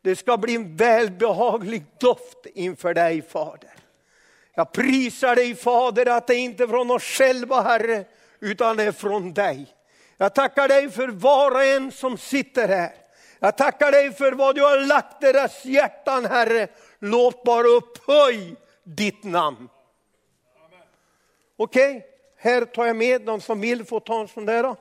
Det ska bli en välbehaglig doft inför dig Fader. Jag prisar dig Fader att det inte är från oss själva Herre, utan det är från dig. Jag tackar dig för var och en som sitter här. Jag tackar dig för vad du har lagt deras hjärtan Herre. Låt bara upphöj ditt namn. Okej, okay. här tar jag med de som vill få ta en sån där.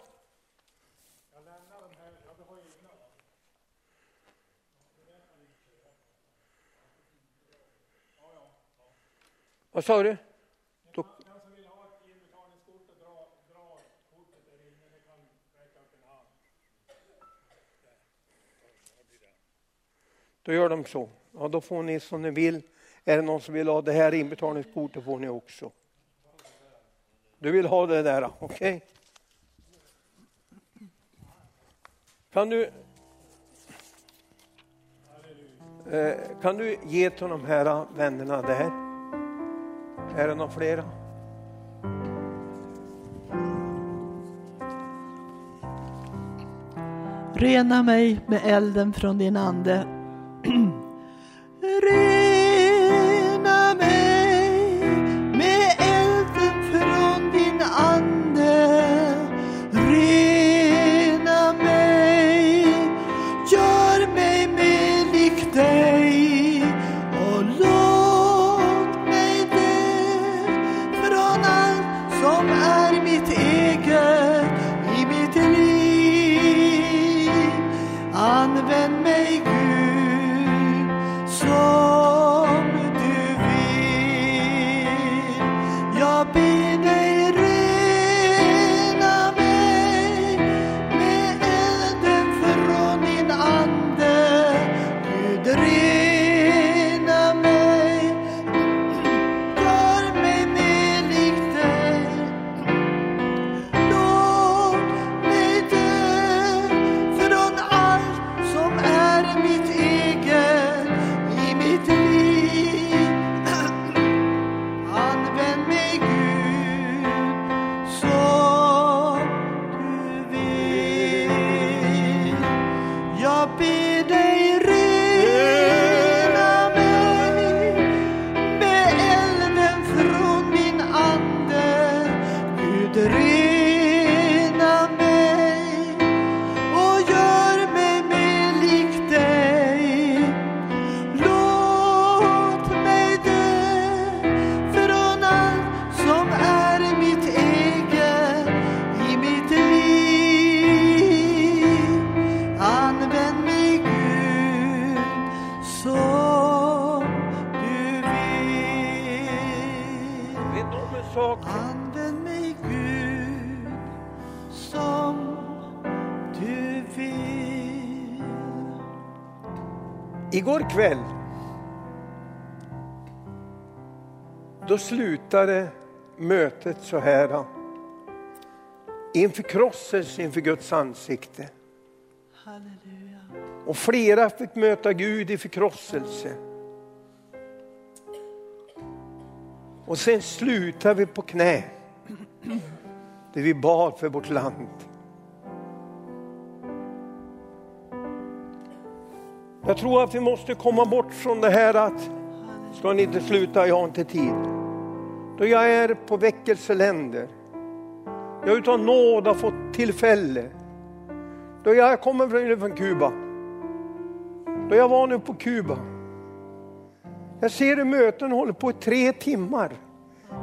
Vad sa du? Då... Då gör de så. Ja, då får ni som ni vill. Är det någon som vill ha det här inbetalningskortet får ni också. Du vill ha det där, okej? Okay? Kan du eh, kan du ge till de här vännerna där? Är det några flera? Rena mig med elden från din ande. Igår kväll då slutade mötet så här. I förkrosselse inför Guds ansikte. Halleluja. Och flera fick möta Gud i förkrosselse. Och sen slutade vi på knä. Där vi bad för vårt land. Jag tror att vi måste komma bort från det här att ska ni inte sluta, jag har inte tid. Då jag är på väckelseländer, jag utan nåd har fått tillfälle. Då jag kommer från Kuba, då jag var nu på Kuba. Jag ser hur möten håller på i tre timmar.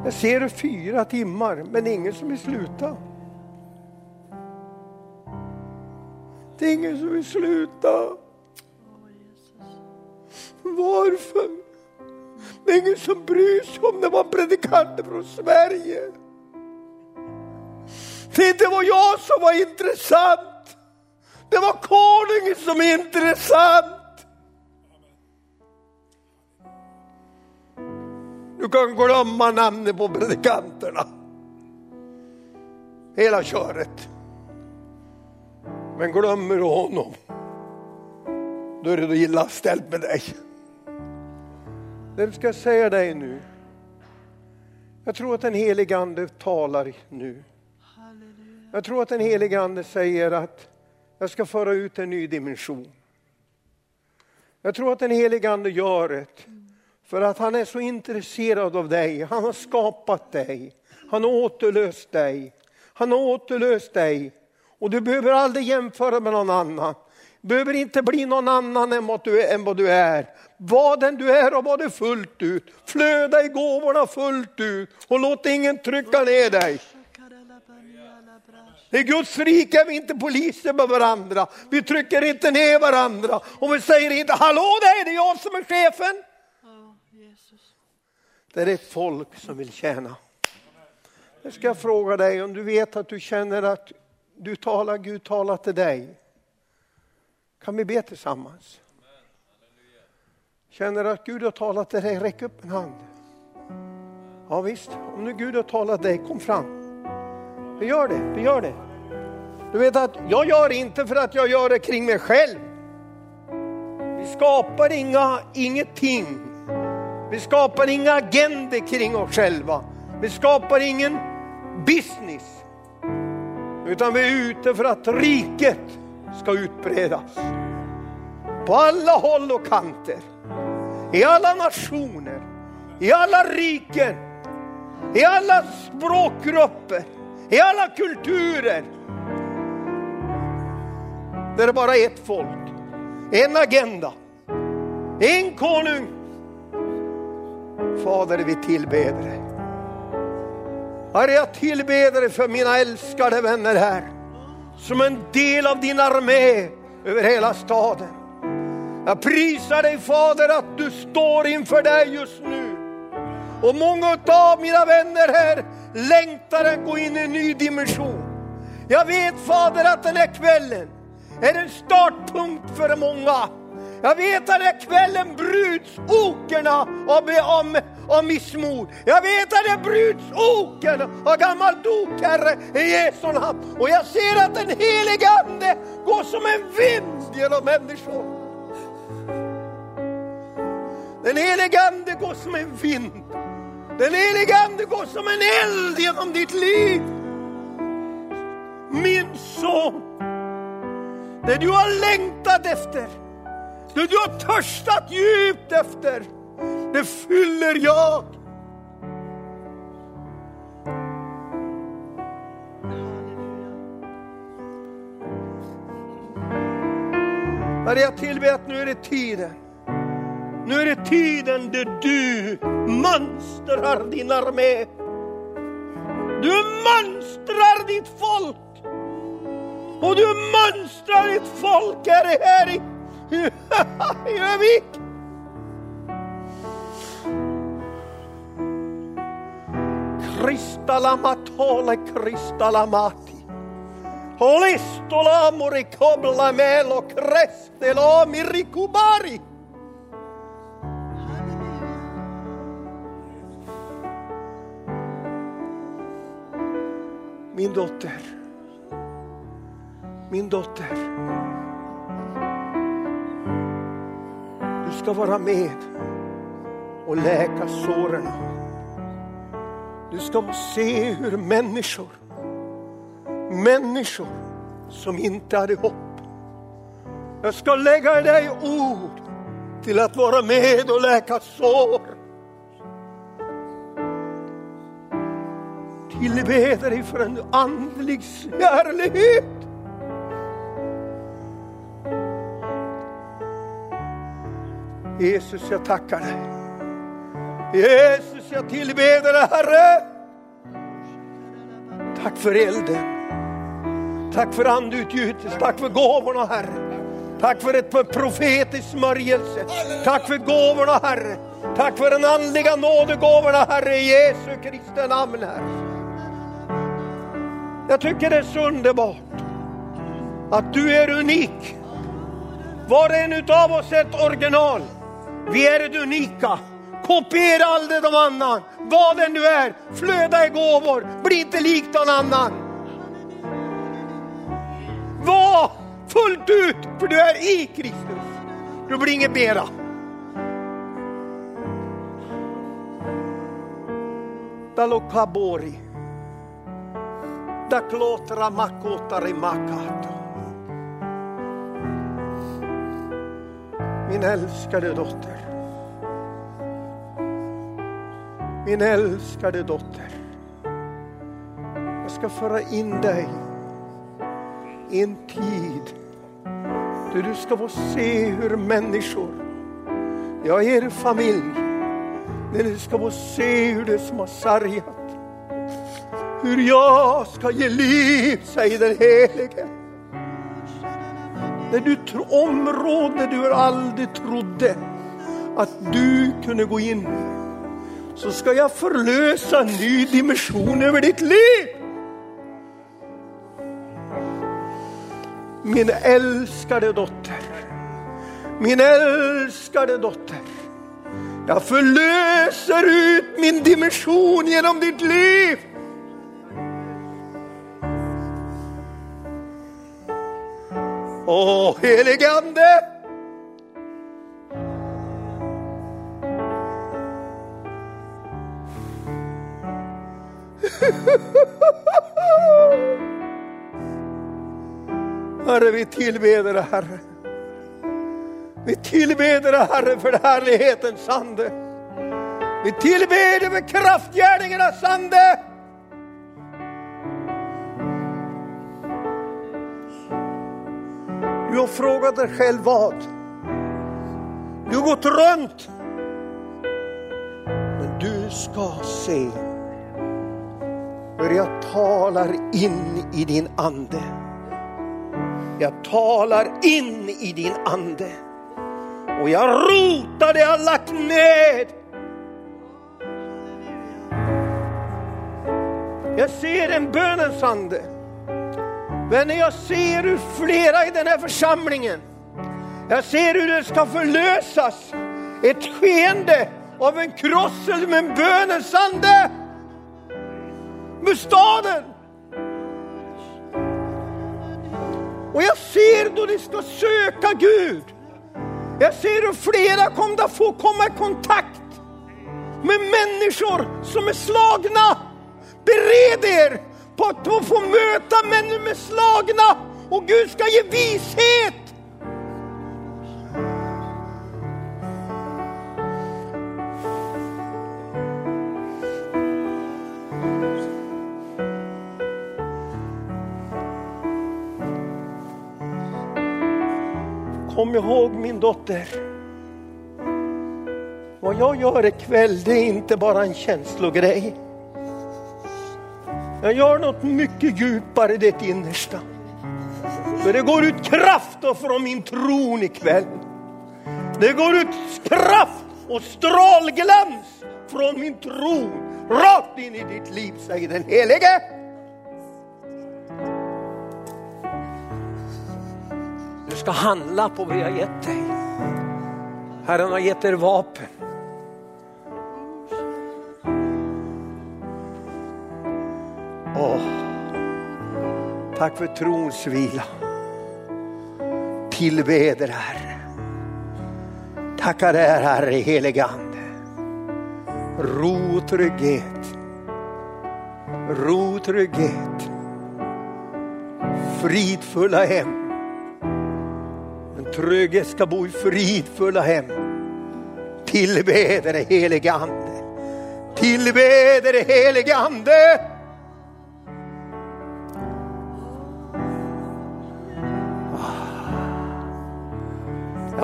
Jag ser det fyra timmar, men ingen som vill sluta. Det är ingen som vill sluta. Varför? Det är ingen som bryr sig om det var predikanter från Sverige. Det inte var jag som var intressant. Det var konungen som är intressant. Du kan glömma namnet på predikanterna. Hela köret. Men glömmer du honom, då är det illa ställt med dig. Vem ska säga dig nu? Jag tror att den helige Ande talar nu. Jag tror att den helige Ande säger att jag ska föra ut en ny dimension. Jag tror att den helige Ande gör det för att han är så intresserad av dig. Han har skapat dig. Han har återlöst dig. Han har återlöst dig. Och du behöver aldrig jämföra med någon annan. Du behöver inte bli någon annan än vad du är. Än vad du är. Var den du är och var det fullt ut. Flöda i gåvorna fullt ut och låt ingen trycka ner dig. I Guds rike är vi inte poliser med varandra. Vi trycker inte ner varandra och vi säger inte hallå det är jag som är chefen. Det är ett folk som vill tjäna. Jag ska fråga dig om du vet att du känner att du talar, Gud talar till dig. Kan vi be tillsammans? Känner du att Gud har talat till dig, räck upp en hand. Ja visst, om nu Gud har talat till dig, kom fram. Vi gör det, vi gör det. Du vet att jag gör inte för att jag gör det kring mig själv. Vi skapar inga, ingenting. Vi skapar inga agender kring oss själva. Vi skapar ingen business. Utan vi är ute för att riket ska utbredas. På alla håll och kanter. I alla nationer. I alla riken. I alla språkgrupper. I alla kulturer. Det är bara ett folk. En agenda. En konung. Fader, vi tillbeder dig. Herre, jag tillbeder dig för mina älskade vänner här. Som en del av din armé över hela staden. Jag prisar dig Fader att du står inför dig just nu. Och många av mina vänner här längtar att gå in i en ny dimension. Jag vet Fader att den här kvällen är en startpunkt för många. Jag vet att den här kvällen bryts okerna av, av, av missmod. Jag vet att det bryts oken av gammal dok, Herre, i Jesu namn. Och jag ser att den helige Ande går som en vind genom människor. Den helige Ande går som en vind. Den helige Ande går som en eld genom ditt liv. Min son, det du har längtat efter, det du har törstat djupt efter, det fyller jag. Herre, jag tillber att nu är det tiden. Nu är det tiden där du mönstrar din armé. Du mönstrar ditt folk. Och du mönstrar ditt folk Herre, här i, [laughs] i Övik. Kristalamatole kristalamati. Listolamuri koblamelo krestelami rikubari. Min dotter. Min dotter. Ska vara med och läka såren. Du ska få se hur människor, människor som inte hade hopp. Jag ska lägga i dig ord till att vara med och läka sår. Tillbeder dig för en andlig kärlighet. Jesus, jag tackar dig. Jesus, jag tillber dig Herre. Tack för elden. Tack för andutgjutelse, tack för gåvorna Herre. Tack för ett profetisk smörjelse. Tack för gåvorna Herre. Tack för den andliga nådegåvorna Herre i Jesu Kristi namn Herre. Jag tycker det är så underbart att du är unik. Var och en utav oss är ett original. Vi är det unika. Kopiera aldrig de annan. Vad den du är, flöda i gåvor, bli inte lik någon annan. Var fullt ut, för du är i Kristus. Du blir inget mera. Dalokabori. Daklotra makotari makato. Min älskade dotter. Min älskade dotter. Jag ska föra in dig i en tid där du ska få se hur människor, ja er familj, där du ska få se hur det som har sargat, hur jag ska ge liv, säger den helige. När du tror områden du aldrig trodde att du kunde gå in så ska jag förlösa en ny dimension över ditt liv. Min älskade dotter, min älskade dotter. Jag förlöser ut min dimension genom ditt liv. Åh, helige Ande! Herre, vi tillbeder dig, Herre. Vi tillbeder dig, Herre, för härlighetens ande. Vi tillber dig för kraftgärningarnas ande. Du har frågat dig själv vad? Du har gått runt. Men du ska se hur jag talar in i din ande. Jag talar in i din ande. Och jag rotar det jag lagt ned. Jag ser en bönens ande. Vänner, jag ser hur flera i den här församlingen, jag ser hur det ska förlösas ett skeende av en krossel med en bönens ande. Med staden. Och jag ser då ni ska söka Gud. Jag ser hur flera kommer att få komma i kontakt med människor som är slagna. Bered er på att få möta människor med slagna och Gud ska ge vishet. Kom ihåg min dotter. Vad jag gör ikväll det är inte bara en känslogrej. Jag gör något mycket djupare i det innersta. För det går ut kraft från min tron ikväll. Det går ut kraft och strålglans från min tron rakt in i ditt liv, säger den Helige. Du ska handla på vad jag har gett dig. Herren har gett er vapen. Tack för trons vila. Tillbeder Herre. Tackar dig Herre heligande. Ro och trygghet. Ro trygghet. Fridfulla hem. En trygghet ska bo i fridfulla hem. Tillbeder det helige Ande. Tillbeder det helige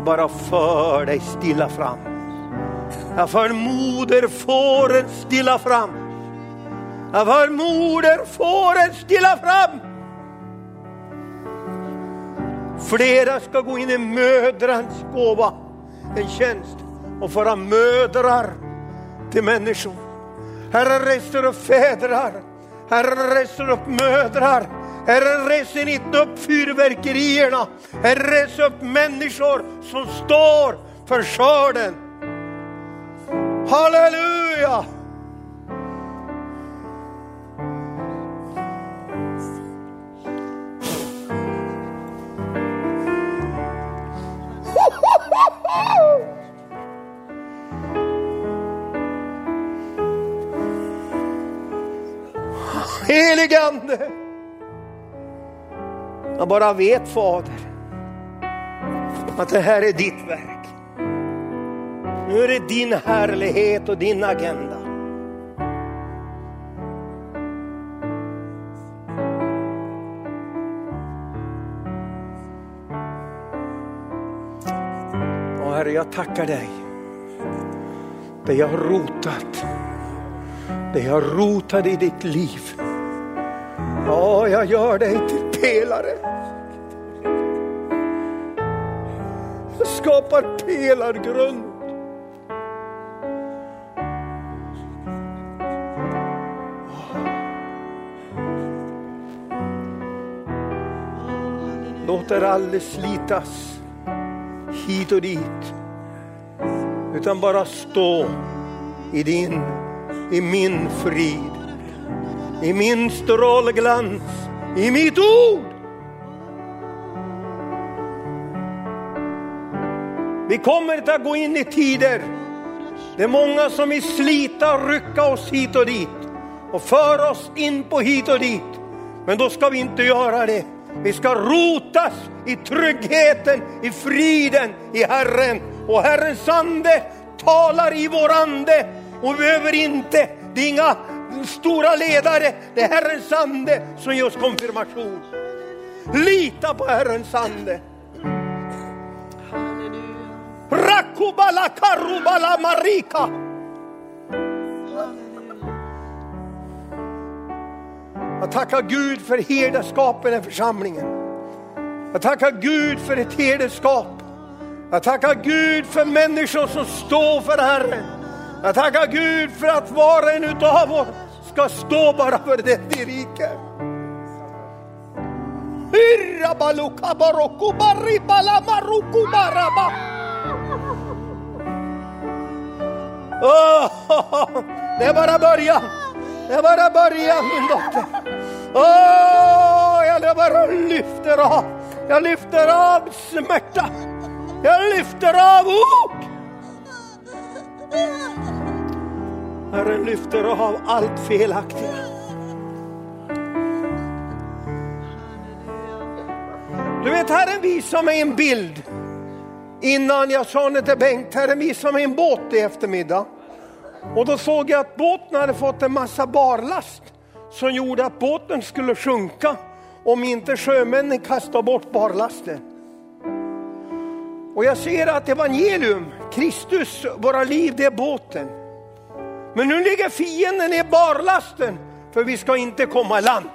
Jag bara för dig stilla fram. Jag för moderfåren stilla fram. Jag för moderfåren stilla fram. Flera ska gå in i mödrans gåva, en tjänst och föra mödrar till människor. Herre reser upp fädrar, Herre reser upp mödrar, Herre reser inte upp fyrverkerierna, Herre reser upp människor som står för skörden. Halleluja! Heligande. Ande. Jag bara vet Fader att det här är ditt verk. Nu är det din härlighet och din agenda. Och Herre, jag tackar dig. Det jag har rotat, det jag rotade i ditt liv. Ja, jag gör dig till pelare. Jag skapar pelargrund. Låt er aldrig slitas hit och dit. Utan bara stå i din, i min frid. I min strålglans, i mitt ord. Vi kommer inte att gå in i tider. Det är många som vill slita och rycka oss hit och dit och föra oss in på hit och dit. Men då ska vi inte göra det. Vi ska rotas i tryggheten, i friden, i Herren. Och Herrens ande talar i vår ande och vi behöver inte, det är inga stora ledare, det är Herrens ande som ger oss konfirmation. Lita på Herrens ande. Rakubala karubala marika. Jag tackar Gud för herdeskapet i församlingen. Jag tackar Gud för ett herdeskap. Jag tackar Gud för människor som står för Herren. Jag tackar Gud för att var och en utav oss ska stå bara för det vi riker. Oh, det är bara början. Det är bara början min dotter. Oh, jag bara lyfter av. Jag lyfter av smärta. Jag lyfter av ok. Herren lyfter av allt felaktiga. Du vet, Herren visar mig en bild. Innan jag sa det till Bengt, Herren visade mig en båt i eftermiddag. Och då såg jag att båten hade fått en massa barlast som gjorde att båten skulle sjunka om inte sjömännen kastade bort barlasten. Och jag ser att evangelium, Kristus, våra liv, det är båten. Men nu ligger fienden i barlasten för vi ska inte komma i land.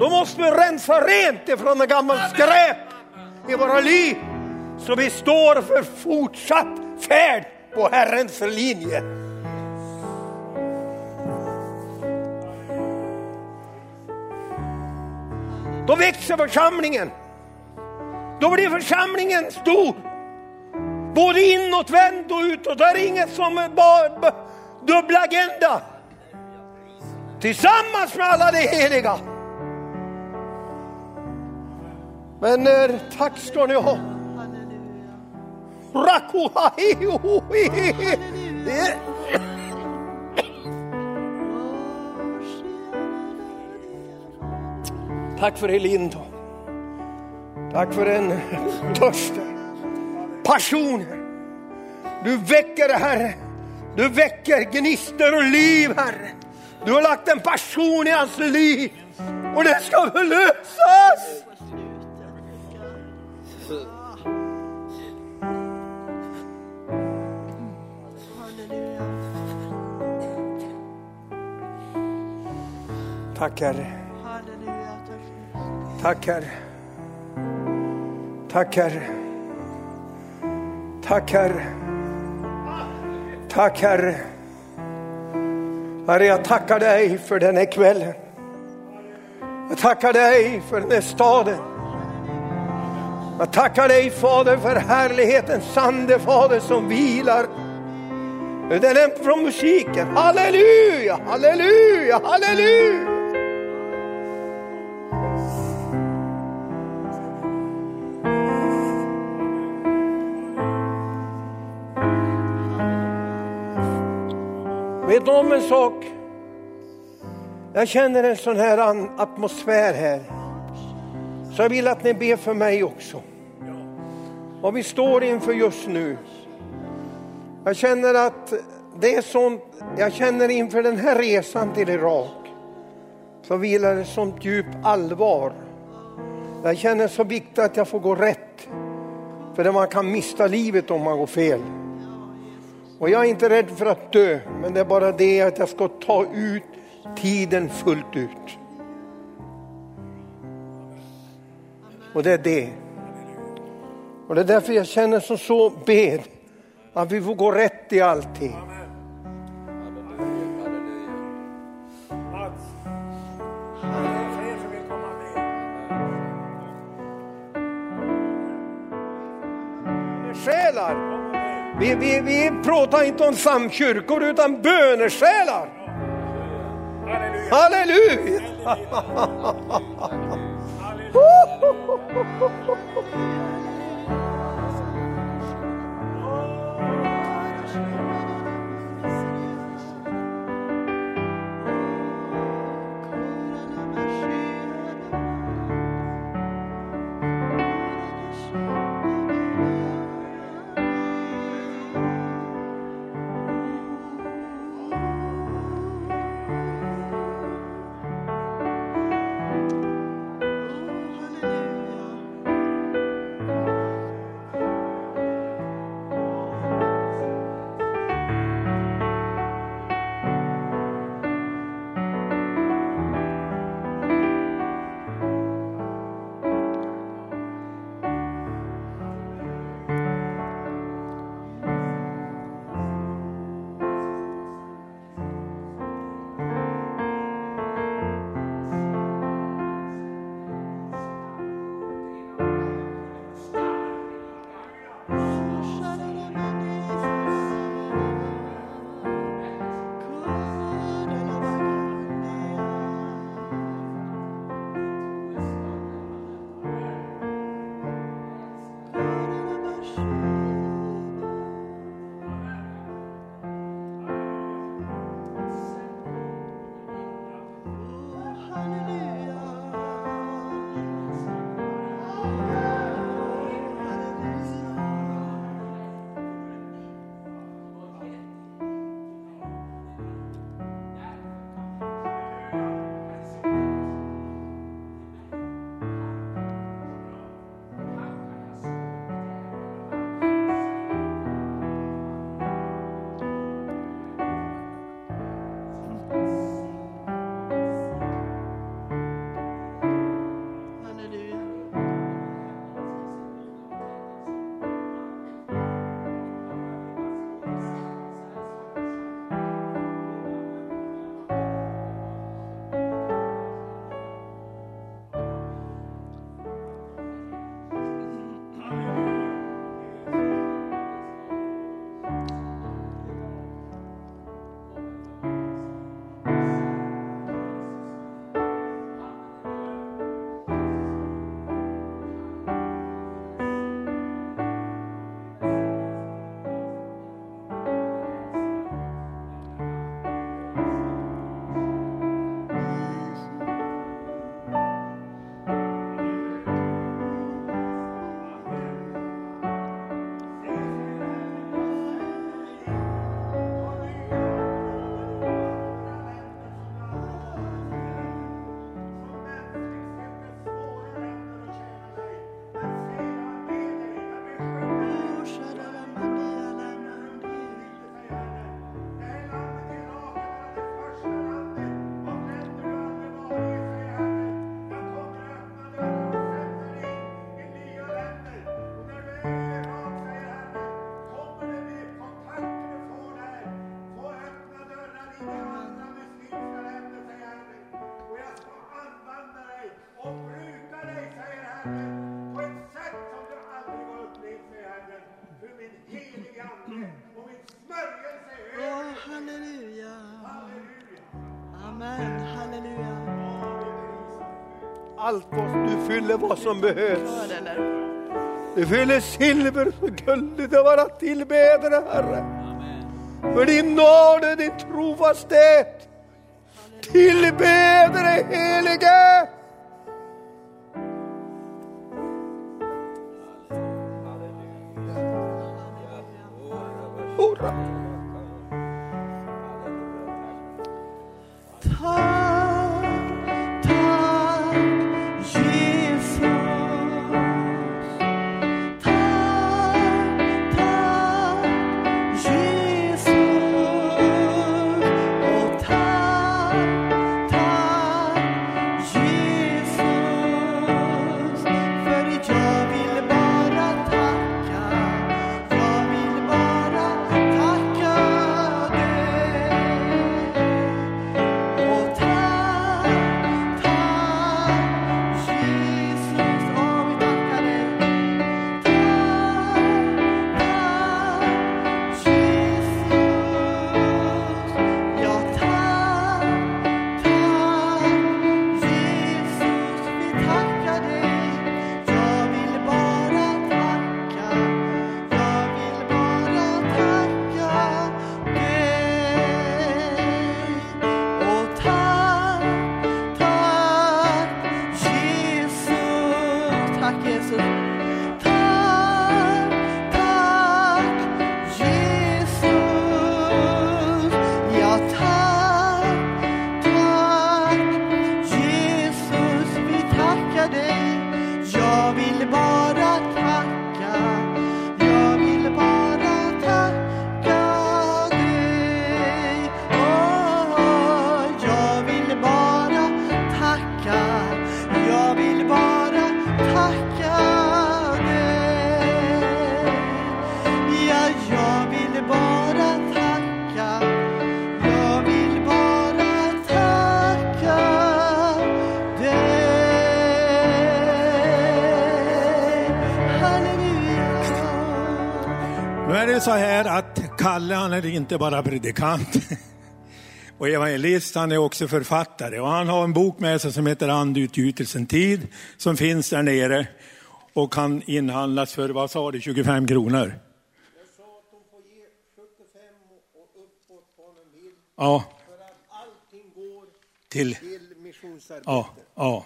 Då måste vi rensa rent ifrån en gammal skräp i våra liv så vi står för fortsatt färd på Herrens linje. Då växer församlingen. Då blir församlingen stor. Både inåtvänd och utåt. Det är inget som är bara dubbla agenda. Tillsammans med alla de heliga. Vänner, tack ska ni ha. Tack för Elin då. Tack för den törsten, passionen. Du väcker Herre. Du väcker gnistor och liv Herre. Du har lagt en passion i hans liv och det ska förlösas. Tack Herre. Tack Herre. Tack Herre. Tack Herre. Tack Herre. Herre, jag tackar dig för den här kvällen. Jag tackar dig för den här staden. Jag tackar dig Fader för härlighetens ande Fader som vilar. Den är från musiken. Halleluja, halleluja, halleluja. Vet du om en sak? Jag känner en sån här atmosfär här. Så jag vill att ni ber för mig också. Vad vi står inför just nu. Jag känner att det är sånt, jag känner inför den här resan till Irak. Så vilar det sånt djup allvar. Jag känner så viktigt att jag får gå rätt. För det man kan mista livet om man går fel. Och jag är inte rädd för att dö, men det är bara det att jag ska ta ut tiden fullt ut. Och det är det. Och det är därför jag känner som så bed att vi får gå rätt i allting. Vi, vi, vi pratar inte om samkyrkor utan bönesjälar. Halleluja. Halleluja! [laughs] allt vad du fyller vad som behövs. Du fyller silver och guld det vara tillbedare Herre. För din nåd och din trofasthet. Tillbedare helige. Han är inte bara predikant [laughs] och evangelist, han är också författare. Och han har en bok med sig som heter Andutgjutelsen tid som finns där nere och kan inhandlas för, vad sa du, 25 kronor? Ja, till, ja, ja.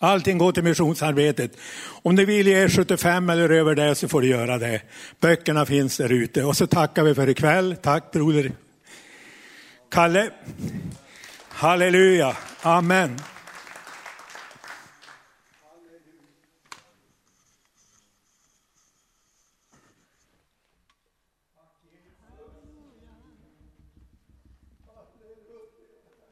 Allting går till missionsarbetet. Om du vill ge 75 eller över det så får du göra det. Böckerna finns där ute. Och så tackar vi för ikväll. Tack broder Kalle. Halleluja. Amen.